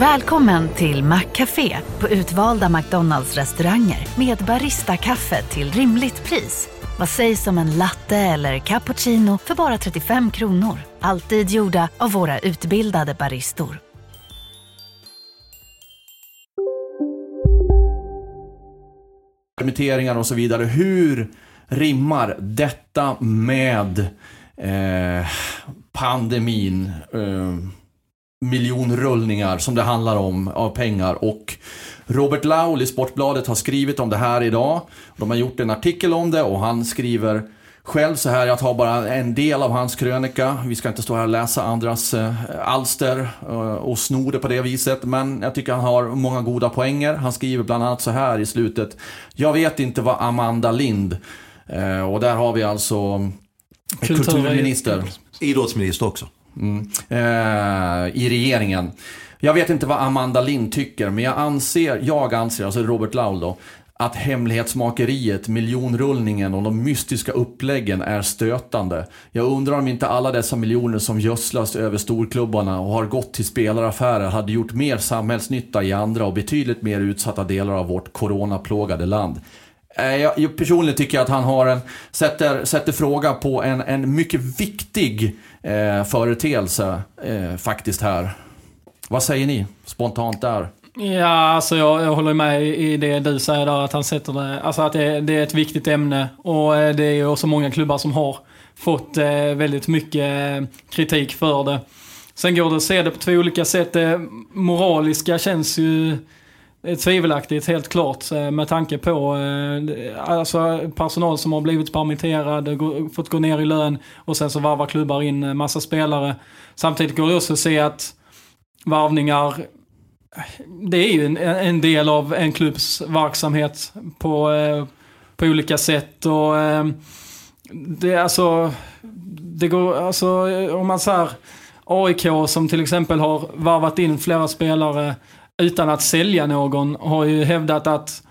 Välkommen till Maccafé på utvalda McDonalds restauranger med Baristakaffe till rimligt pris. Vad sägs om en latte eller cappuccino för bara 35 kronor? Alltid gjorda av våra utbildade baristor. Permitteringar och så vidare. Hur rimmar detta med eh, pandemin? Eh, miljonrullningar som det handlar om av pengar och Robert Laul i Sportbladet har skrivit om det här idag. De har gjort en artikel om det och han skriver Själv så här, jag tar bara en del av hans krönika. Vi ska inte stå här och läsa andras eh, alster eh, och sno det på det viset. Men jag tycker han har många goda poänger. Han skriver bland annat så här i slutet. Jag vet inte vad Amanda Lind, eh, och där har vi alltså kulturminister. Idrottsminister också. Mm, eh, I regeringen. Jag vet inte vad Amanda Lind tycker, men jag anser, jag anser, alltså Robert Laul då, att hemlighetsmakeriet, miljonrullningen och de mystiska uppläggen är stötande. Jag undrar om inte alla dessa miljoner som gödslas över storklubbarna och har gått till spelaraffärer hade gjort mer samhällsnytta i andra och betydligt mer utsatta delar av vårt coronaplågade land. Eh, jag, personligen tycker jag att han har en, sätter, sätter fråga på en, en mycket viktig eh, företeelse eh, faktiskt här. Vad säger ni spontant där? Ja, alltså jag, jag håller med i det du säger där, att han sätter det, alltså att det, det är ett viktigt ämne. Och eh, det är ju också många klubbar som har fått eh, väldigt mycket eh, kritik för det. Sen går det att se det på två olika sätt. Det moraliska känns ju tvivelaktigt helt klart eh, med tanke på eh, alltså personal som har blivit permitterad, fått gå ner i lön och sen så varvar klubbar in eh, massa spelare. Samtidigt går det också att se att varvningar det är ju en, en, del av en klubbs verksamhet på, på olika sätt. Och det alltså, det går, alltså om man säger AIK som till exempel har varvat in flera spelare utan att sälja någon har ju hävdat att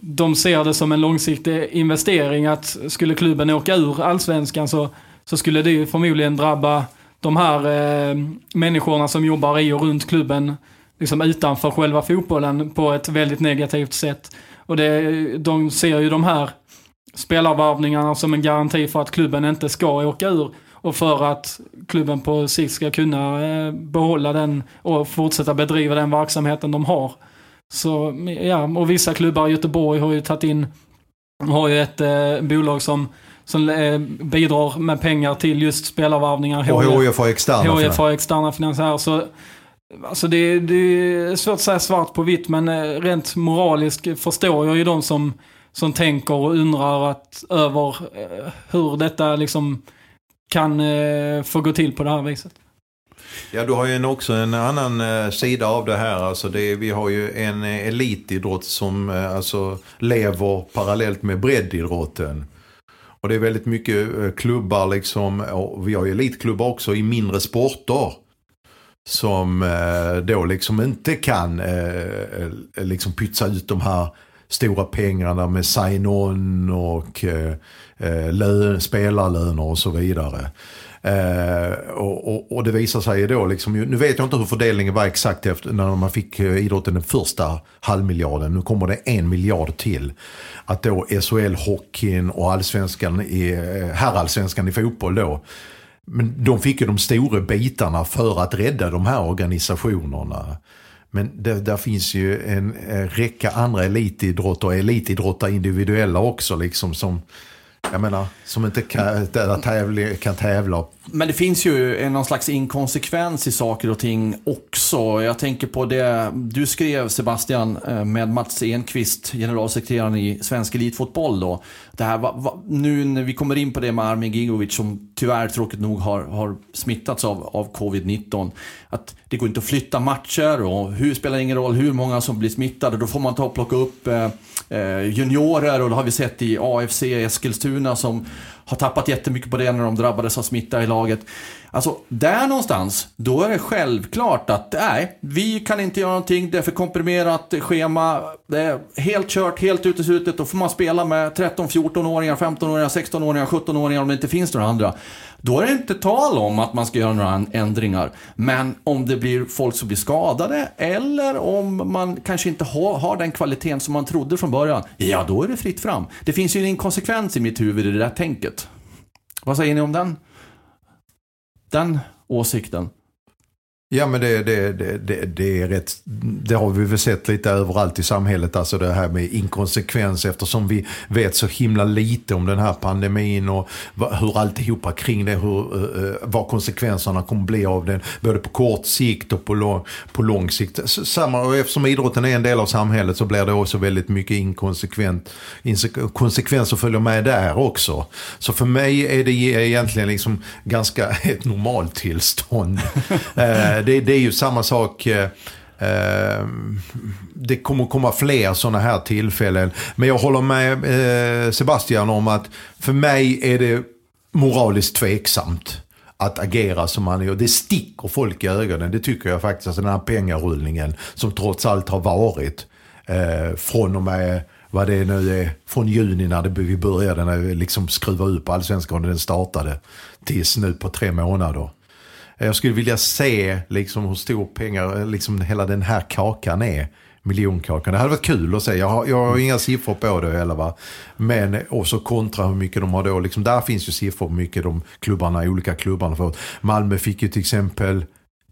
de ser det som en långsiktig investering att skulle klubben åka ur allsvenskan så, så skulle det ju förmodligen drabba de här eh, människorna som jobbar i och runt klubben liksom utanför själva fotbollen på ett väldigt negativt sätt. Och det, de ser ju de här spelarvarvningarna som en garanti för att klubben inte ska åka ur och för att klubben på sikt ska kunna eh, behålla den och fortsätta bedriva den verksamheten de har. Så ja, och vissa klubbar i Göteborg har ju tagit in, har ju ett eh, bolag som som eh, bidrar med pengar till just spelarvarvningar. Och HIF har externa, HIF har externa finansiärer. Så Alltså det, det, är svårt att säga svart på vitt men eh, rent moraliskt förstår jag ju de som, som tänker och undrar att, över eh, hur detta liksom kan eh, få gå till på det här viset. Ja, du har ju också en annan eh, sida av det här. Alltså det, vi har ju en eh, elitidrott som eh, alltså, lever parallellt med breddidrotten. Och det är väldigt mycket klubbar liksom, och vi har ju elitklubbar också i mindre sporter som eh, då liksom inte kan eh, liksom pytsa ut de här stora pengarna med sign-on och Eh, lön, spelarlöner och så vidare. Eh, och, och, och, det visar sig då, liksom, nu vet jag inte hur fördelningen var exakt efter när man fick eh, idrotten den första halvmiljarden. Nu kommer det en miljard till. Att då SHL, hockeyn och allsvenskan i, eh, herrallsvenskan i fotboll då men de fick ju de stora bitarna för att rädda de här organisationerna. Men det, där finns ju en, räcka andra elitidrotter och elitidrottare individuella också liksom som jag menar, som inte kan, tävla, kan tävla. Men det finns ju någon slags inkonsekvens i saker och ting också. Jag tänker på det du skrev Sebastian eh, med Mats Enqvist, generalsekreteraren i Svensk Elitfotboll då. Det här, nu när vi kommer in på det med Armin Gigovic som tyvärr tråkigt nog har, har smittats av, av covid-19. Att det går inte att flytta matcher och hur spelar ingen roll hur många som blir smittade. Då får man ta och plocka upp eh, eh juniorer och det har vi sett i AFC Eskilstuna som har tappat jättemycket på det när de drabbades av smitta i laget. Alltså, där någonstans, då är det självklart att nej, vi kan inte göra någonting, det är för komprimerat schema, det är helt kört, helt uteslutet, då får man spela med 13, 14-åringar, 15-åringar, 16-åringar, 17-åringar om det inte finns några andra. Då är det inte tal om att man ska göra några ändringar. Men om det blir folk som blir skadade eller om man kanske inte har, har den kvaliteten som man trodde från början, ja då är det fritt fram. Det finns ju en inkonsekvens i mitt huvud i det där tänket. Vad säger ni om den? Den åsikten? Ja men det, det, det, det, är rätt, det har vi väl sett lite överallt i samhället, alltså det här med inkonsekvens eftersom vi vet så himla lite om den här pandemin och hur alltihopa kring det, hur, uh, vad konsekvenserna kommer bli av den, både på kort sikt och på lång, på lång sikt. Samma, och eftersom idrotten är en del av samhället så blir det också väldigt mycket inkonsekvent, konsekvenser följer med där också. Så för mig är det egentligen liksom ganska (laughs) ett normaltillstånd. (laughs) Eh, det, det är ju samma sak. Eh, eh det kommer komma fler sådana här tillfällen. Men jag håller med eh, Sebastian om att för mig är det moraliskt tveksamt att agera som man gör. Det sticker folk i ögonen. Det tycker jag faktiskt. Alltså den här pengarullningen som trots allt har varit. Eh, från och med vad det nu är, från juni när det, vi började när vi liksom skruva upp allsvenskan och den startade. Tills nu på tre månader. Jag skulle vilja se liksom hur stor pengar, liksom hela den här kakan är. Miljonkakan. Det hade varit kul att se. Jag har, jag har inga siffror på det eller va. Men också kontra hur mycket de har då. Liksom, där finns ju siffror på hur mycket de klubbarna, olika klubbarna får. Malmö fick ju till exempel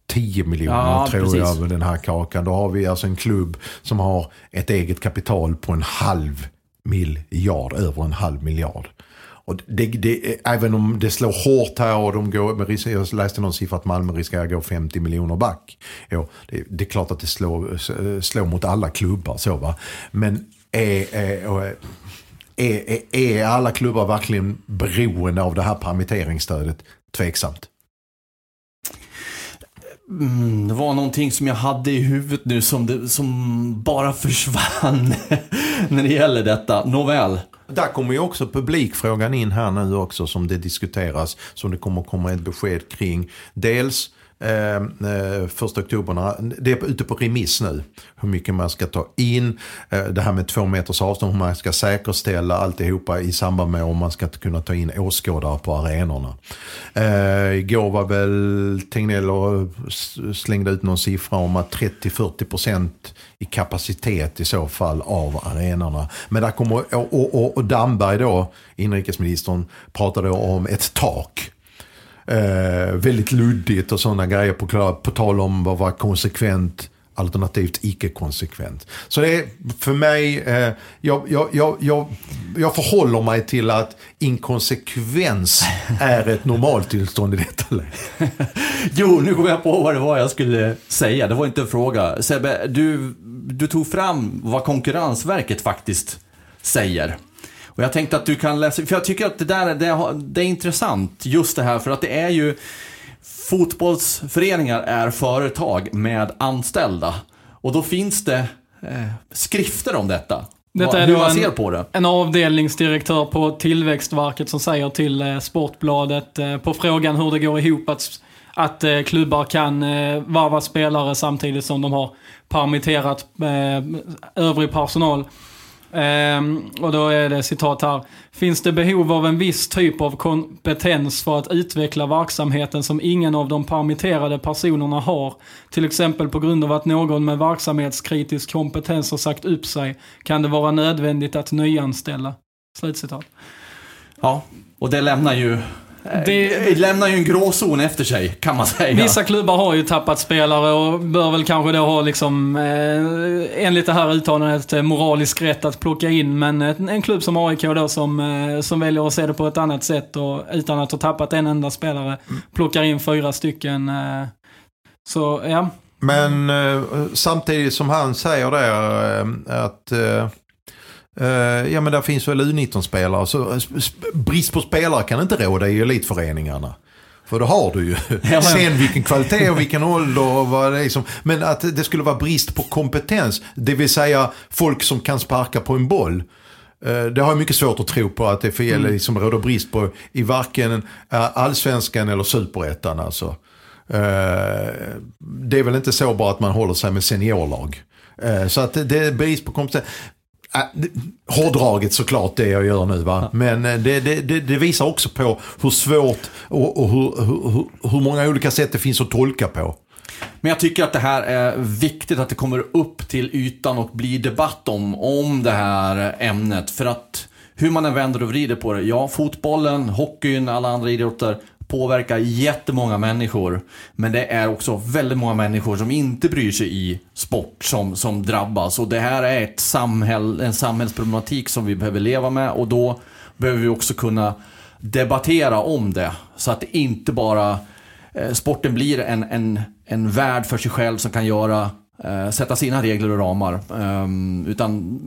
10 miljoner ja, tror precis. jag med den här kakan. Då har vi alltså en klubb som har ett eget kapital på en halv miljard, över en halv miljard. Och det, det, även om det slår hårt här och de går, jag läste någon siffra att Malmö riskerar att gå 50 miljoner back. Ja, det, det, är klart att det slår, slår mot alla klubbar så va. Men är, är, är, är alla klubbar verkligen beroende av det här permitteringsstödet? Tveksamt. Mm, det var någonting som jag hade i huvudet nu som, det, som bara (laughs) försvann när det gäller detta. Nåväl. Där kommer ju också publikfrågan in här nu också som det diskuteras. Som det kommer komma ett besked kring. Dels Ehm, eh, första oktober, det är ute på remiss nu. Hur mycket man ska ta in, eh, det här med två meters avstånd, hur man ska säkerställa alltihopa i samband med om man ska kunna ta in åskådare på arenorna. Eh, igår var väl Tegnell och slängde ut någon siffra om att 30-40% i kapacitet i så fall av arenorna. Men där kommer, och, och, och Damberg då, inrikesministern, pratade om ett tak. Eh, väldigt luddigt och sådana grejer på, på tal om vad var konsekvent alternativt icke-konsekvent. Så det är för mig, eh, jag, jag, jag, jag, jag förhåller mig till att inkonsekvens är ett normaltillstånd i detta läge. (laughs) jo, nu kommer jag på vad det var jag skulle säga. Det var inte en fråga. Sebbe, du, du tog fram vad Konkurrensverket faktiskt säger. Och jag tänkte att du kan läsa, för jag tycker att det där det, det är intressant, just det här, för att det är ju Fotbollsföreningar är företag med anställda. Och då finns det eh, skrifter om detta. Detta är hur man ser på det. En avdelningsdirektör på Tillväxtverket som säger till eh, Sportbladet eh, på frågan hur det går ihop att, att eh, klubbar kan eh, varva spelare samtidigt som de har permitterat eh, övrig personal. Ehm, och då är det citat här. Finns det behov av en viss typ av kompetens för att utveckla verksamheten som ingen av de permitterade personerna har? Till exempel på grund av att någon med verksamhetskritisk kompetens har sagt upp sig kan det vara nödvändigt att nyanställa. Slutcitat. Ja, och det lämnar ju det, det lämnar ju en gråzon efter sig, kan man säga. Vissa klubbar har ju tappat spelare och bör väl kanske då ha, liksom, eh, enligt det här uttalandet, eh, moralisk rätt att plocka in. Men en, en klubb som AIK då som, eh, som väljer att se det på ett annat sätt och utan att ha tappat en enda spelare, plockar in fyra stycken. Eh, så, ja. Men eh, samtidigt som han säger eh, att ja men där finns väl U19-spelare. Så eh, brist på spelare kan inte råda i elitföreningarna. För då har du ju. Ja, (laughs) Sen vilken kvalitet och vilken ålder och vad det är som. Men att det skulle vara brist på kompetens. Det vill säga folk som kan sparka på en boll. Uh, det har jag mycket svårt att tro på att det fel, mm. liksom råder brist på i varken allsvenskan eller superettan. Alltså. Det är väl inte så bara att man håller sig med seniorlag. Så att det är brist på kompetens. Äh, hårdraget såklart det jag gör nu va. Men eh, det, det, det, det visar också på hur svårt och, och hur, hur, hur många olika sätt det finns att tolka på. Men jag tycker att det här är viktigt att det kommer upp till ytan och blir debatt om, om det här ämnet. För att hur man än vänder och vrider på det. Ja, fotbollen, hockeyn, alla andra idrotter påverkar jättemånga människor. Men det är också väldigt många människor som inte bryr sig i sport som, som drabbas. Och det här är ett samhäll, en samhällsproblematik som vi behöver leva med och då behöver vi också kunna debattera om det. Så att det inte bara eh, sporten blir en, en, en värld för sig själv som kan göra, eh, sätta sina regler och ramar. Eh, utan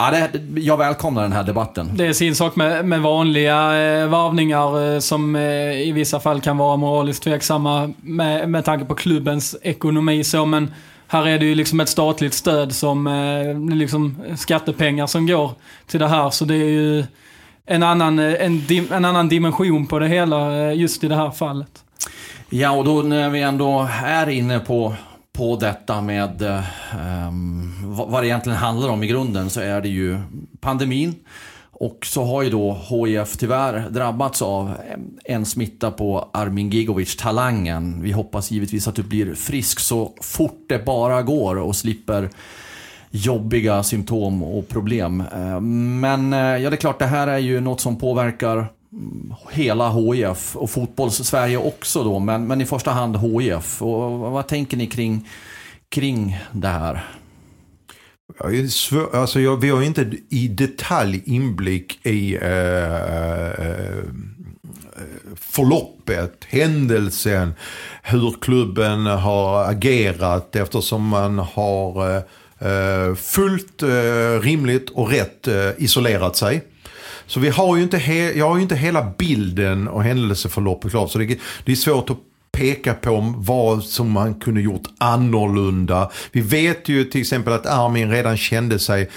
Ja, det, jag välkomnar den här debatten. Det är sin sak med, med vanliga eh, varvningar eh, som eh, i vissa fall kan vara moraliskt tveksamma med, med tanke på klubbens ekonomi. Så, men här är det ju liksom ett statligt stöd som eh, liksom skattepengar som går till det här. Så det är ju en annan, en, en annan dimension på det hela just i det här fallet. Ja, och då när vi ändå är inne på, på detta med um, vad det egentligen handlar om i grunden så är det ju pandemin. Och så har ju då HIF tyvärr drabbats av eh, en smitta på Armin Gigovic, talangen. Vi hoppas givetvis att du blir frisk så fort det bara går och slipper jobbiga symptom och problem. Eh, men ja, det är klart, det här är ju något som påverkar hela HIF och fotbolls-Sverige också då, men, men i första hand HIF. Och vad tänker ni kring, kring det här? Svår, alltså jag, vi har inte i detalj inblick i eh, eh, eh, förloppet, händelsen, hur klubben har agerat eftersom man har Eh, eh fullt eh, rimligt och rätt eh, isolerat sig. Så vi har ju inte, jag har ju inte hela bilden och händelseförloppet klart. Så det, det är svårt att peka på vad som man kunde gjort annorlunda. Vi vet ju till exempel att Armin redan kände sig,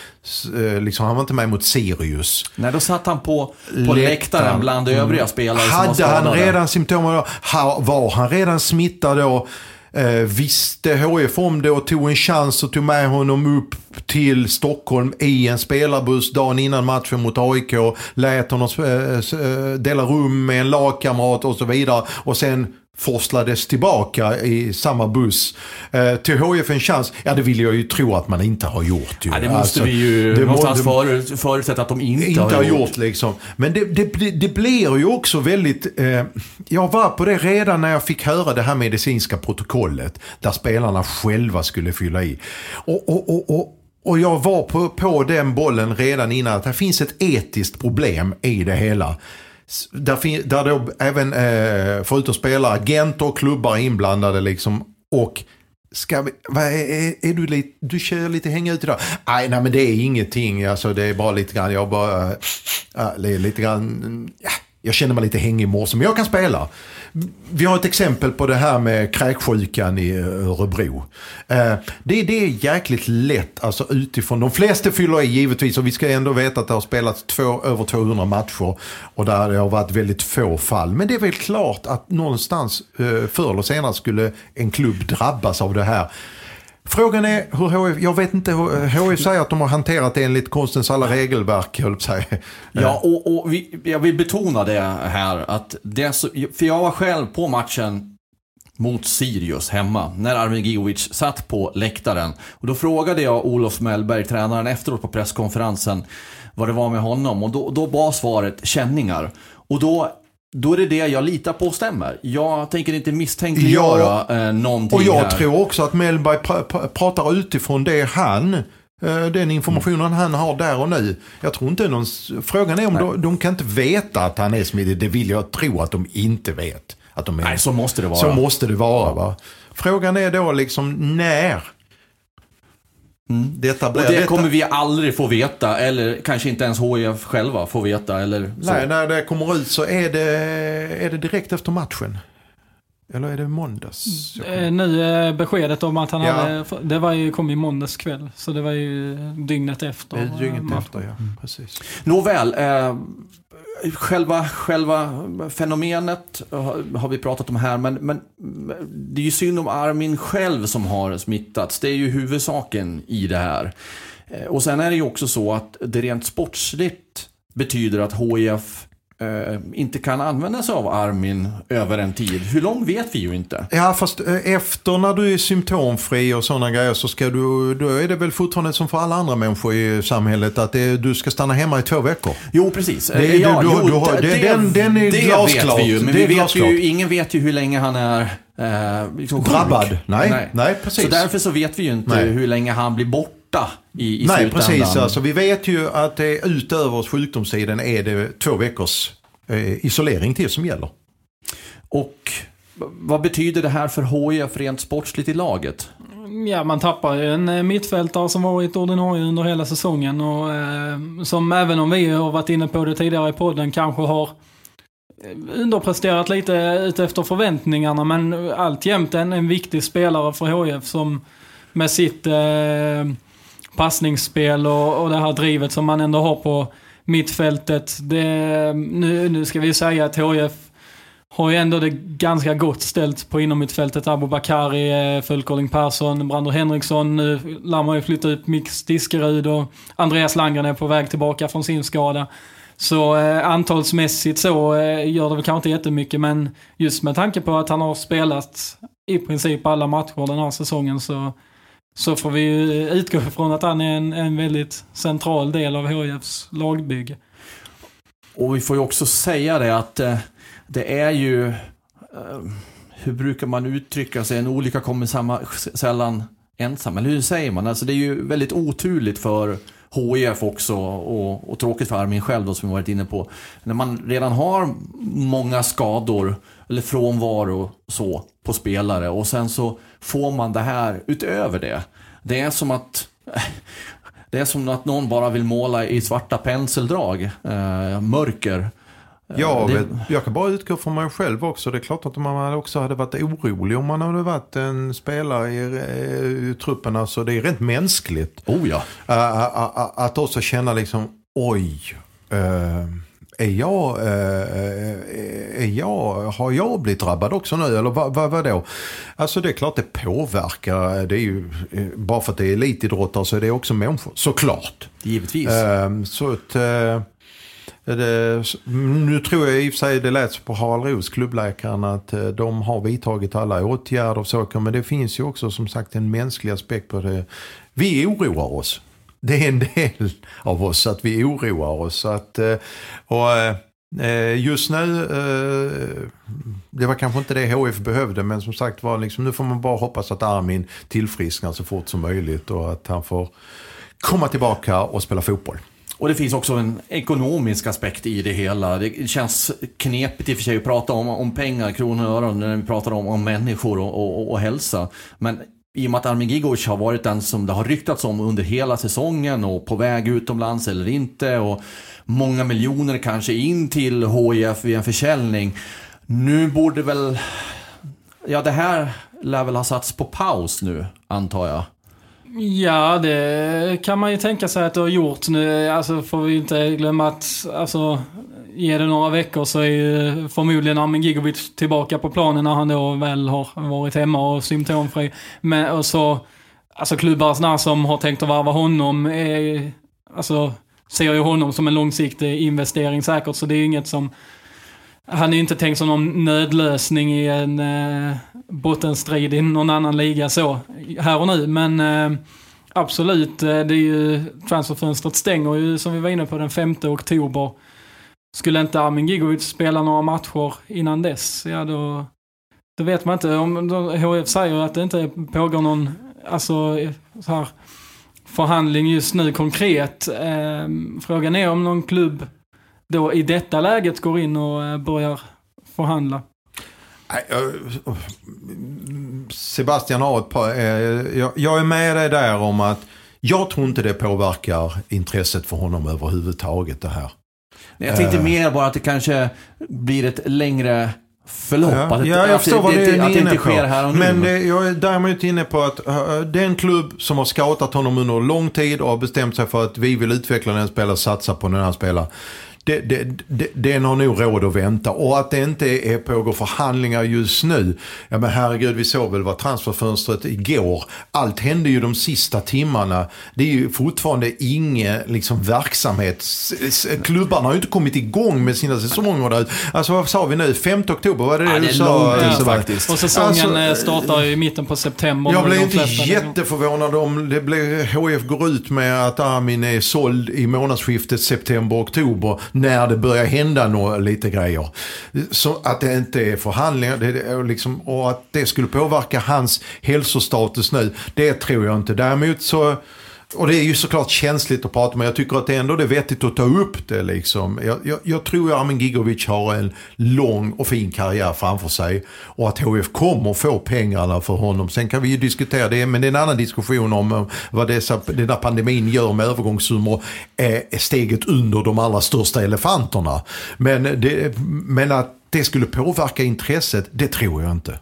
liksom, han var inte med mot Sirius. Nej, då satt han på, på läktaren bland övriga spelare Hade som var han redan symptom? Var han redan smittad då? Eh, visste HF om det och tog en chans och tog med honom upp till Stockholm i en spelarbuss dagen innan matchen mot AIK. Lät honom eh, eh, dela rum med en lagkamrat och så vidare. Och sen forslades tillbaka i samma buss. Eh, till HF en chans, ja det vill jag ju tro att man inte har gjort. Ju. Ja, det måste alltså, vi ju det någonstans må, förutsätta att de inte, inte har, har gjort. gjort liksom. Men det, det, det blir ju också väldigt, eh, jag var på det redan när jag fick höra det här medicinska protokollet. Där spelarna själva skulle fylla i. och, och, och, och och jag var på, på den bollen redan innan att det finns ett etiskt problem i det hela. Där, där då även, eh, förutom spelare, agenter och klubbar är inblandade liksom. Och Ska vi, vad är, är, är, du lite, du kör lite hänga ut idag? Nej, nej men det är ingenting, alltså det är bara lite grann, jag bara, äh, lite grann, mm, ja, jag känner mig lite hängig i morse, men jag kan spela. Vi har ett exempel på det här med kräksjukan i eh, Örebro. Eh, det, det är jäkligt lätt, alltså utifrån. De flesta fyller i givetvis och vi ska ändå veta att det har spelats två, över 200 matcher och där det har varit väldigt få fall. Men det är väl klart att någonstans eh, förr eller senare skulle en klubb drabbas av det här. Frågan är hur HF, jag vet inte, HF eh, säger att de har hanterat det enligt konstens alla regelverk, höll sig. Ja, och, och vi, jag vill betona det här, att det så, för jag var själv på matchen mot Sirius hemma, när Armin Gigovic satt på läktaren. Och då frågade jag Olof Mellberg, tränaren, efteråt på presskonferensen, vad det var med honom. Och då, då var svaret känningar. Och då då är det det jag litar på stämmer. Jag tänker inte misstänkliggöra ja, eh, någonting Och jag här. tror också att Mellberg pr pr pratar utifrån det han eh, den informationen mm. han har där och nu. Jag tror inte någon... Frågan är om de, de, kan inte veta att han är smidig. Det vill jag tro att de inte vet. Att de är, Nej, så måste det vara. Så måste det vara. Va? Frågan är då liksom när Mm. Detta, och det kommer vi aldrig få veta, eller kanske inte ens HIF själva får veta. Eller så. Nej, när det kommer ut så är det, är det direkt efter matchen. Eller är det måndags? Eh, nu är beskedet om att han ja. hade, det var ju, kom i måndags kväll. Så det var ju dygnet efter. Det dygnet efter, ja. Mm. Precis. Nåväl, eh, Själva, själva fenomenet har vi pratat om här, men, men det är ju synd om Armin själv som har smittats. Det är ju huvudsaken i det här. Eh, och sen är det ju också så att det rent sportsligt betyder att HIF eh, inte kan använda sig av Armin över en tid. Hur lång vet vi ju inte. Ja, fast eh, efter när du är symptomfri och sådana grejer så ska du, då är det väl fortfarande som för alla andra människor i samhället att det, du ska stanna hemma i två veckor. Jo, precis. Det, ja, du, du, det, det, den, den är det glasklart. vet vi ju, men vi vet ju, ingen vet ju hur länge han är eh, liksom Drabbad. sjuk. Nej, nej, precis. Så därför så vet vi ju inte Nej. hur länge han blir borta i, i Nej, slutändan. precis. Alltså, vi vet ju att det utöver sjukdomstiden är det två veckors eh, isolering till som gäller. Och vad betyder det här för HIF rent sportsligt i laget? Ja, man tappar ju en eh, mittfältare som varit ordinarie under hela säsongen och eh, som även om vi har varit inne på det tidigare i podden kanske har eh, underpresterat lite utefter förväntningarna men alltjämt en, en viktig spelare för HIF som med sitt eh, passningsspel och, och det här drivet som man ändå har på mittfältet. Det, nu, nu ska vi säga att HIF har ju ändå det ganska gott ställt på innermittfältet. Abu Bakari, eh, Persson, Brander Henriksson. Nu lär man ju flytta ut Mix Diskerud och Andreas Landgren är på väg tillbaka från sin skada. Så eh, antalsmässigt så eh, gör det väl kanske inte jättemycket men just med tanke på att han har spelat i princip alla matcher den här säsongen så, så får vi ju utgå från att han är en, en väldigt central del av HIFs lagbygge. Och vi får ju också säga det att eh, det är ju, eh, hur brukar man uttrycka sig, en olycka kommer samma, sällan ensam. Eller hur säger man? Alltså det är ju väldigt oturligt för HIF också och, och tråkigt för Armin själv då som vi varit inne på. När man redan har många skador eller frånvaro så på spelare och sen så får man det här utöver det. Det är som att (laughs) det är som att någon bara vill måla i svarta penseldrag, eh, mörker. Ja, det- vet, jag kan bara utgå från mig själv också. Det är klart att man också hade varit orolig om man hade varit en spelare i, eh, i truppen. Alltså, det är rent mänskligt. Oh ja. Ä- att också känna liksom, oj. eh, är jag, eh, är jag, har jag blivit drabbad också nu? Eller vad, vad, vadå? Alltså det är klart det påverkar. Det är ju, eh, bara för att det är elitidrottare så är det också människor. Såklart. Givetvis. Så att, eh, det, mm, nu tror jag i och för sig det lät på Harald Roos, klubbläkaren, att eh, de har vidtagit alla åtgärder och saker. Men det finns ju också som sagt en mänsklig aspekt på det. Vi oroar oss. Det är en del av oss att vi oroar oss. Att, eh, och, eh, just nu, det var kanske inte det HF behövde, men som sagt var, liksom, nu får man bara hoppas att Armin tillfrisknar så fort som möjligt och att han får komma tillbaka och spela fotboll. Och det finns också en ekonomisk aspekt i det hela. Det känns knepigt i och för sig att prata om, om pengar, kronor och öron när vi pratar om, om människor och, och, och hälsa. Men i och med att Armin Gigovic har varit den som det har ryktats om under hela säsongen och på väg utomlands eller inte och många miljoner kanske in till HIF vid en försäljning. Nu borde väl, ja det här lär väl ha satts på paus nu antar jag. Ja, det kan man ju tänka sig att det har gjort. Nu alltså, får vi inte glömma att alltså, ge det några veckor så är ju förmodligen Armin Gigovic tillbaka på planen när han då väl har varit hemma och symptomfri. Men och så, alltså klubbar som har tänkt att varva honom är, alltså, ser ju honom som en långsiktig investering säkert. Så det är inget som han är ju inte tänkt som någon nödlösning i en eh, bottenstrid i någon annan liga så, här och nu. Men eh, absolut, eh, det är ju, transferfönstret stänger ju som vi var inne på den 5 oktober. Skulle inte Armin Gigovic spela några matcher innan dess, ja då, då vet man inte. Om HF säger att det inte pågår någon, alltså så här, förhandling just nu konkret. Eh, frågan är om någon klubb då i detta läget går in och eh, börjar förhandla. Sebastian har ett par, eh, jag, är med dig där om att jag tror inte det påverkar intresset för honom överhuvudtaget det här. Jag tänkte Eh. mer bara att det kanske blir ett längre förlopp. Ja, att det, ja, jag att förstår det, vad det, du det, är att det inne inte på. sker här och nu. Men det, jag är däremot inne på att uh, den klubb som har scoutat honom under lång tid och har bestämt sig för att vi vill utveckla den spelaren, satsa på den här spelaren. Det, det, det, den har nog råd att vänta. Och att det inte är pågår förhandlingar just nu. Ja men herregud, vi såg väl vad transferfönstret igår. Allt hände ju de sista timmarna. Det är ju fortfarande ingen liksom, verksamhet. Klubbarna har ju inte kommit igång med sina säsonger. Alltså vad sa vi nu? 5 oktober, var det det ja, du sa? Långt, faktiskt. Och säsongen alltså, eh, startar ju i mitten på september. Jag blev inte jätteförvånad om det blev, HF går ut med att Armin är såld i månadsskiftet september-oktober när det börjar hända några, lite grejer. Så att det inte är förhandlingar det är liksom, och att det skulle påverka hans hälsostatus nu, det tror jag inte. Däremot så och det är ju såklart känsligt att prata men jag tycker att det ändå är vettigt att ta upp det liksom. Jag, jag, jag tror att Armin Gigovic har en lång och fin karriär framför sig. Och att HF kommer få pengarna för honom. Sen kan vi ju diskutera det, men det är en annan diskussion om eh, vad dessa, den här pandemin gör med övergångssummor. Eh, är steget under de allra största elefanterna. Men, det, men att det skulle påverka intresset, det tror jag inte.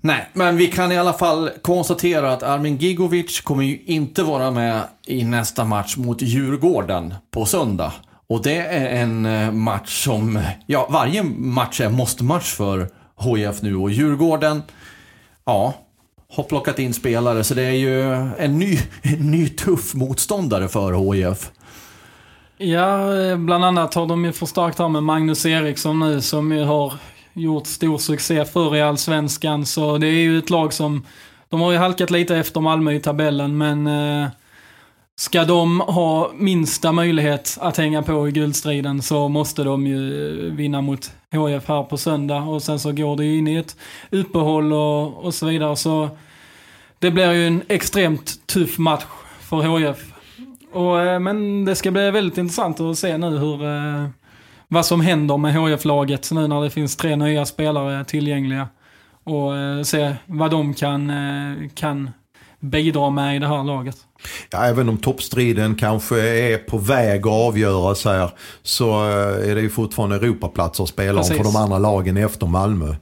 Nej, men vi kan i alla fall konstatera att Armin Gigovic kommer ju inte vara med i nästa match mot Djurgården på söndag. Och det är en eh, match som, ja varje match är måste-match för HIF nu och Djurgården, ja, har plockat in spelare så det är ju en ny, (laughs) en ny tuff motståndare för HIF. Ja, eh, bland annat har de ju förstärkt här med Magnus Eriksson nu som ju har gjort stor succé förr i Allsvenskan. Så det är ju ett lag som, de har ju halkat lite efter Malmö i tabellen men eh, ska de ha minsta möjlighet att hänga på i guldstriden så måste de ju eh, vinna mot HF här på söndag och sen så går det ju in i ett uppehåll och, och så vidare. Så det blir ju en extremt tuff match för HF. Och, eh, men det ska bli väldigt intressant att se nu hur eh, vad som händer med HF-laget nu när det finns tre nya spelare tillgängliga. Och eh, se vad de kan, eh, kan bidra med i det här laget. Ja, även om toppstriden kanske är på väg att avgöras här så eh, är det ju fortfarande Europaplatser att spela om för de andra lagen efter Malmö.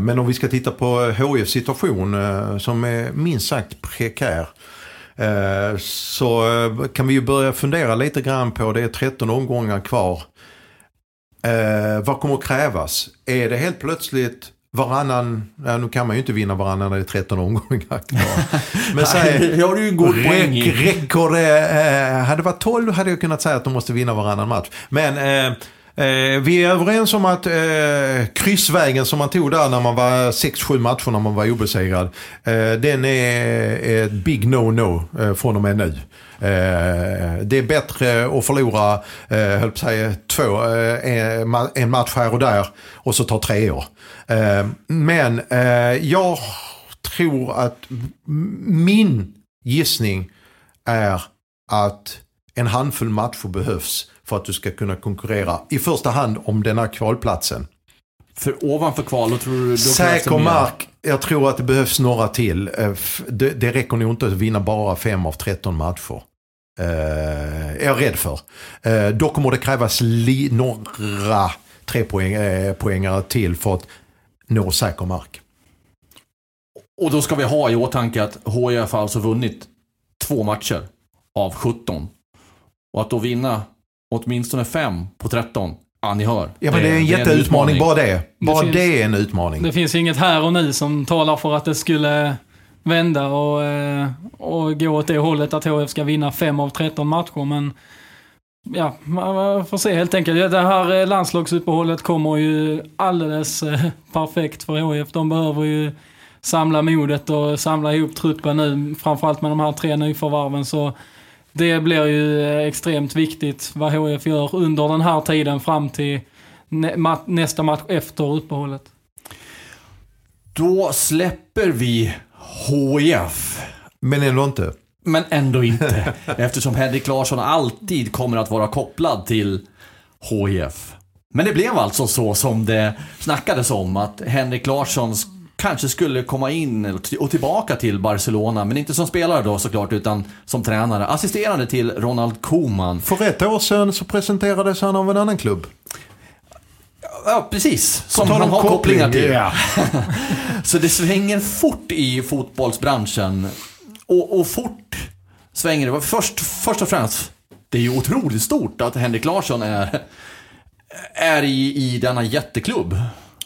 Men om vi ska titta på HFs situation som är minst sagt prekär. Eh, så eh, kan vi ju börja fundera lite grann på, det är 13 omgångar kvar. Eh, vad kommer att krävas? Är det helt plötsligt varannan, ja, nu kan man ju inte vinna varannan när det är 13 omgångar kvar. (laughs) Men säg, har du en god i. Räcker det, hade det varit 12 hade jag kunnat säga att de måste vinna varannan match. Men Eh, Eh, vi är överens om att eh, kryssvägen som man tog där när man var 6-7 matcher när man var obesegrad. Eh, den är ett big no-no eh, från och med nu. Eh, det är bättre att förlora, eh, höll på säga, två, eh, en match här och där och så ta tre år. Eh, men eh, jag tror att min gissning är att en handfull matcher behövs för att du ska kunna konkurrera i första hand om den här kvalplatsen. För ovanför kval, då tror du... Säker mark, jag tror att det behövs några till. Eh, det, det räcker nog inte att vinna bara 5 av 13 matcher. Uh, är jag rädd för. Uh, då kommer det krävas li, några tre poäng, uh, poängare till för att nå säker mark. Och då ska vi ha i åtanke att HIF har alltså vunnit två matcher av 17. Och att då vinna åtminstone 5 på 13. Ja, ni hör. Ja, men det är en jätteutmaning. Bara det. Bara det, finns, det är en utmaning. Det finns inget här och nu som talar för att det skulle vända och, eh, och gå åt det hållet att HF ska vinna 5 av 13 matcher. Men ja, man får se helt enkelt. Det här eh, landslagsuppehållet kommer ju alldeles eh, (laughs) perfekt för HF. De behöver ju samla modet och samla ihop truppen nu. Framförallt med de här tre nyförvärven. Så det blir ju eh, extremt viktigt vad HF gör under den här tiden fram till nästa match efter uppehållet. Då släpper vi HIF. Men ändå inte. Men ändå inte. (laughs) eftersom Henrik Larsson alltid kommer att vara kopplad till HIF. Men det blev alltså så som det snackades om att Henrik Larssons kanske skulle komma in och tillbaka till Barcelona. Men inte som spelare då såklart, utan som tränare. Assisterande till Ronald Koeman. För ett år sedan så presenterades han av en annan klubb. Ja, precis. Som han har kopplingar till. Yeah. (laughs) så det svänger fort i fotbollsbranschen. Och, och fort svänger det. Först, först och främst det är ju otroligt stort att Henrik Larsson är, är i, i denna jätteklubb.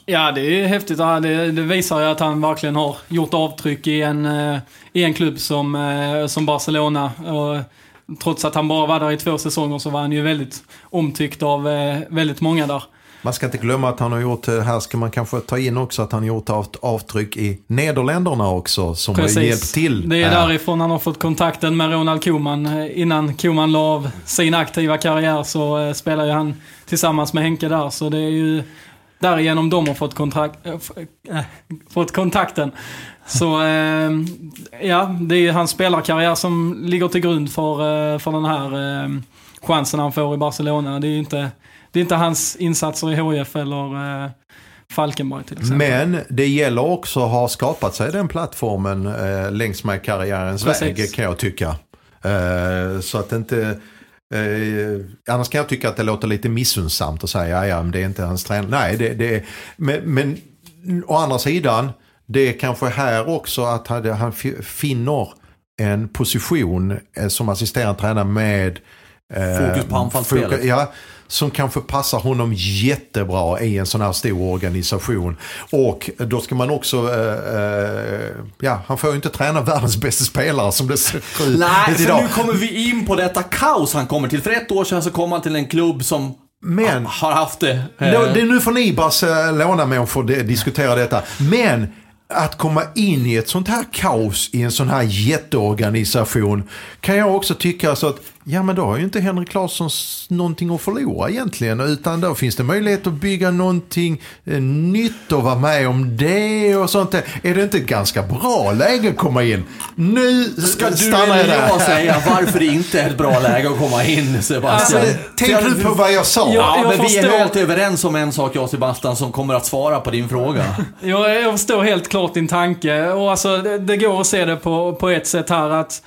Ja, det är häftigt. Det, det visar ju att han verkligen har gjort avtryck i en, eh, i en klubb som, eh, som Barcelona. Och trots att han bara var där i två säsonger så var han ju väldigt omtyckt av eh, väldigt många där. Man ska inte glömma att han har gjort, här ska man kanske ta in också att han har gjort avtryck i Nederländerna också som Precis. har hjälpt till. Det är därifrån han har fått kontakten med Ronald Koeman. Innan Koeman la av sin aktiva karriär så spelade han tillsammans med Henke där. Så det är ju därigenom de har fått, kontrakt, äh, fått kontakten. Så äh, ja, det är hans spelarkarriär som ligger till grund för, äh, för den här chansen han får i Barcelona. Det är inte, det är inte hans insatser i HF eller Falkenberg till exempel. Men det gäller också att ha skapat sig den plattformen längs med karriärens Precis. väg kan jag tycka. Så att inte Eh, annars kan jag tycka att det låter lite missunnsamt att säga ja, men det är inte hans tränare. Nej, det, det, men, men å andra sidan, det är kanske här också att han finner en position eh, som assisterande tränare med eh, Fokus på anfallsspelet. Ja, som kanske passar honom jättebra i en sån här stor organisation. Och då ska man också, eh, eh, ja han får ju inte träna världens bästa spelare som det ser ut Nej, för nu kommer vi in på detta kaos han kommer till. För ett år sedan så kom han till en klubb som men, har haft det. Eh. det nu får ni Barcelona-människor diskutera detta. Men att komma in i ett sånt här kaos i en sån här jätteorganisation kan jag också tycka så att Ja men då har ju inte Henrik Larsson någonting att förlora egentligen. Utan då finns det möjlighet att bygga någonting eh, nytt och vara med om det och sånt. Är det inte ett ganska bra läge att komma in? Nu ska du eller jag säga varför det inte är ett bra läge att komma in Sebastian. Alltså, tänk nu på vad jag sa. Ja, men vi är helt överens om en sak jag och Sebastian som kommer att svara på din fråga. jag, jag förstår helt klart din tanke. Och alltså, det, det går att se det på, på ett sätt här att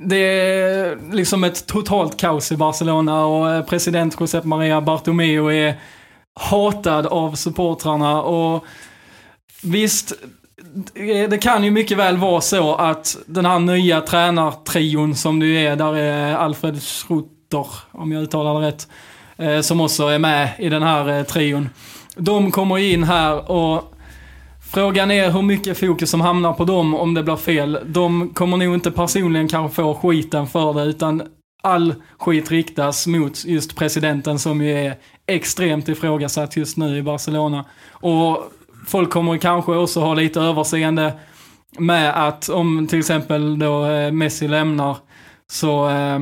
det är liksom ett totalt kaos i Barcelona och eh, president Josep Maria Bartomeu är hatad av supportrarna och visst, eh, det kan ju mycket väl vara så att den här nya tränartrion som du är, där är Alfred Schrutter, om jag uttalar det rätt, eh, som också är med i den här trion. De kommer in här och Frågan är hur mycket fokus som hamnar på dem om det blir fel. De kommer nog inte personligen kanske få skiten för det, utan all skit riktas mot just presidenten som ju är extremt ifrågasatt just nu i Barcelona. Och folk kommer kanske också ha lite överseende med att om till exempel då eh, Messi lämnar så eh,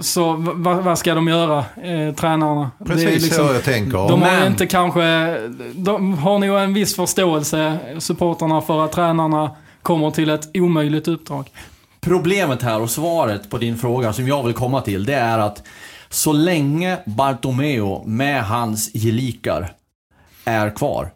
så vad, vad, ska de göra, eh, tränarna? Precis liksom, så jag tänker. De har inte kanske, de har nog en viss förståelse, supporterna för att tränarna kommer till ett omöjligt uppdrag. Problemet här och svaret på din fråga som jag vill komma till, det är att så länge Bartomeo med hans gelikar är kvar,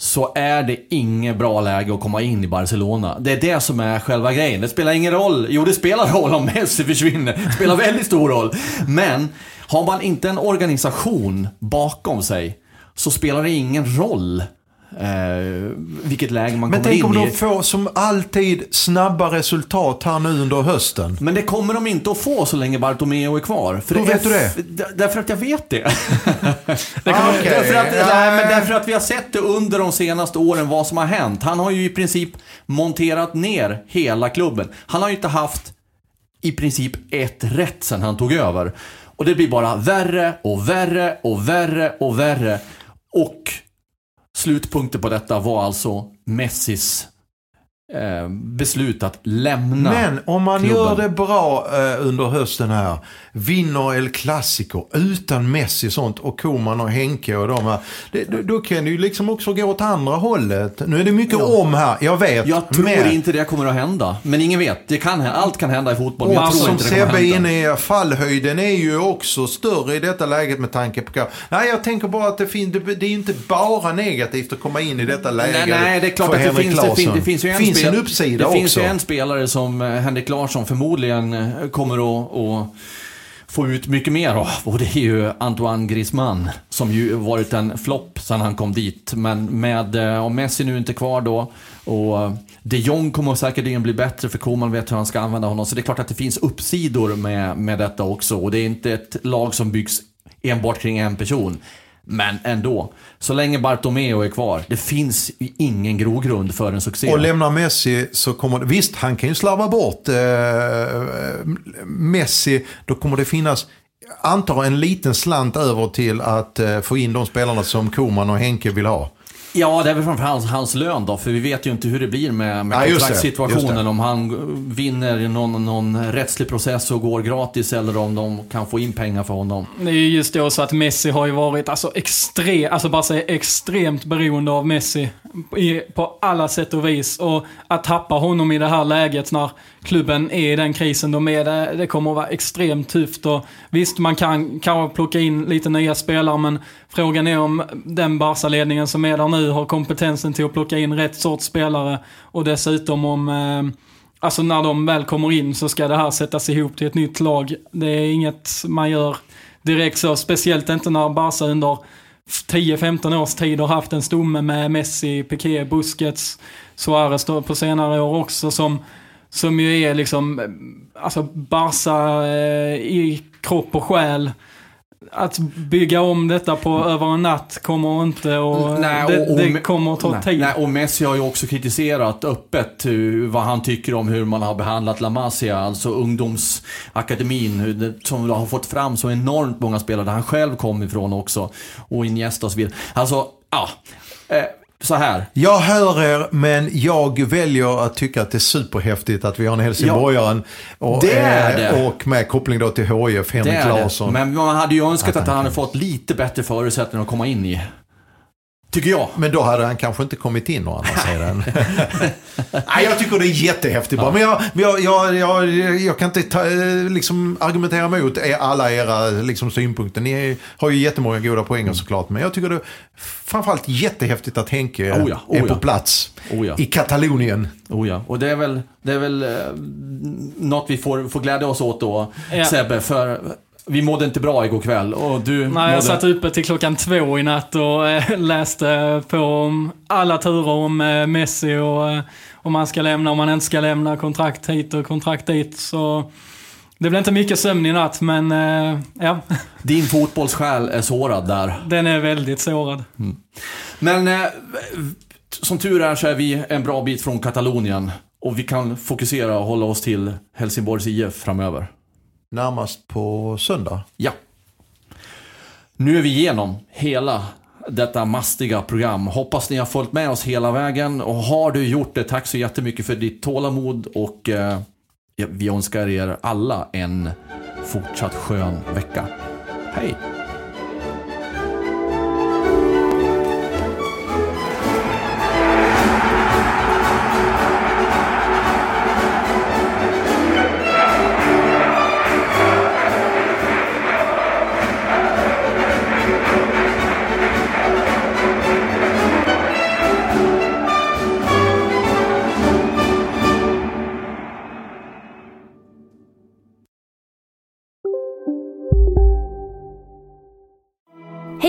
så är det inget bra läge att komma in i Barcelona. Det är det som är själva grejen. Det spelar ingen roll. Jo, det spelar roll om Messi försvinner. Det spelar väldigt stor roll. Men har man inte en organisation bakom sig så spelar det ingen roll Eh, vilket läge man Men kommer in i. Men tänk om de får som alltid snabba resultat här nu under hösten. Men det kommer de inte att få så länge Bartomeu är kvar. För Hur vet du det? Därför att jag vet det. (laughs) det ah, okay. därför, att, nej, men därför att vi har sett det under de senaste åren vad som har hänt. Han har ju i princip monterat ner hela klubben. Han har ju inte haft i princip ett rätt sen han tog över. Och det blir bara värre och värre och värre och värre. Och Slutpunkten på detta var alltså Messis eh, beslut att lämna Men om man klubben. gör det bra eh, under hösten här vinner El Clasico utan Messi och sånt och Koman och Henke och de här. Det, då, då, kan det ju liksom också gå åt andra hållet. Nu är det mycket ja. om här, jag vet. Jag tror men... inte det kommer att hända. Men ingen vet. Det kan, allt kan hända i fotboll. Och jag tror som inte det Sebbe inne i, fallhöjden är ju också större i detta läget med tanke på... Nej, jag tänker bara att det, fin, det, det är inte bara negativt att komma in i detta läge Nej, nej det är klart att det finns, det, finns, det finns ju en, finns en uppsida Det också. finns ju en spelare som eh, Henrik Larsson förmodligen eh, kommer att få ut mycket mer av. Och det är ju Antoine Griezmann som ju varit en flopp sedan han kom dit. Men med, eh, om Messi nu inte är kvar då och de Jong kommer säkerligen bli bättre för Koman vet hur han ska använda honom. Så det är klart att det finns uppsidor med, med detta också. Och det är inte ett lag som byggs enbart kring en person. Men ändå, så länge Bartomeu är kvar, det finns ingen grogrund för en succé. Och lämnar Messi så kommer det, visst han kan ju slarva bort eh, eh Messi, då kommer det finnas antar en liten slant över till att eh, få in de spelarna som Koman och Henke vill ha. Ja, det är väl framförallt hans lön då, för vi vet ju inte hur det blir med, med ja, kontraktssituationen. Om han vinner någon, någon rättslig process och går gratis eller om de kan få in pengar för honom. Det är ju just då så att Messi har ju varit alltså, extre, alltså bara säga extremt beroende av Messi i, på alla sätt och vis. Och att tappa honom i det här läget när klubben är i den krisen de är, det, det kommer att vara extremt tufft. Och visst, man kan kanske plocka in lite nya spelare, men frågan är om den Barca-ledningen som är där nu har kompetensen till att plocka in rätt sorts spelare. Och dessutom om eh, Alltså när de väl kommer in så ska det här sättas ihop till ett nytt lag. Det är inget man gör direkt så, speciellt inte när Barca under 10-15 års tid har haft en stomme med Messi, Piqué, Busquets, Suarez på senare år också som, som ju är liksom, eh, alltså Barca eh, i kropp och själ att bygga om detta på över en natt kommer inte och, nej, och, och det, det, kommer att ta nej, tid. Nej, och Messi har ju också kritiserat öppet vad han tycker om hur man har behandlat La Masia, alltså ungdomsakademin, som har fått fram så enormt många spelare där han själv kom ifrån också. Och Iniesta och så vidare. Alltså, ja. Så här. Jag hör er, men jag väljer att tycka att det är superhäftigt att vi har en helsingborgare. Ja, och, det är det. och med koppling då till HIF, Henrik Larsson. Men man hade ju önskat att, att han hade fått lite bättre förutsättningar att komma in i. Tycker jag. Men då hade han kanske inte kommit in å andra sidan. (laughs) Nej, jag tycker det är jättehäftigt ja. Men jag, jag, jag, jag, jag kan inte ta, liksom, argumentera emot alla era liksom, synpunkter. Ni har ju jättemånga goda poänger mm. såklart. Men jag tycker det är framförallt jättehäftigt att Henke oh ja, oh är på plats oh ja. i Katalonien. Oh ja, och det är väl, det är väl eh, något vi får, får glädja oss åt då, ja. Sebbe. För vi mådde inte bra igår kväll och du Nej, mådde... jag satt uppe till klockan två i natt och äh, läste på alla turer om äh, Messi och äh, om man ska lämna, om man inte ska lämna, kontrakt hit och kontrakt dit. Så det blev inte mycket sömn i natt, men ja. (laughs) Din fotbollssjäl är sårad där. Den är väldigt sårad. Mm. Men som tur är så är vi en bra bit från Katalonien och vi kan fokusera och hålla oss till Helsingborgs IF framöver närmast på söndag. Ja. Nu är vi igenom hela detta mastiga program. Hoppas ni har följt med oss hela vägen och har du gjort det, tack så jättemycket för ditt tålamod och eh, vi önskar er alla en fortsatt skön vecka. Hej!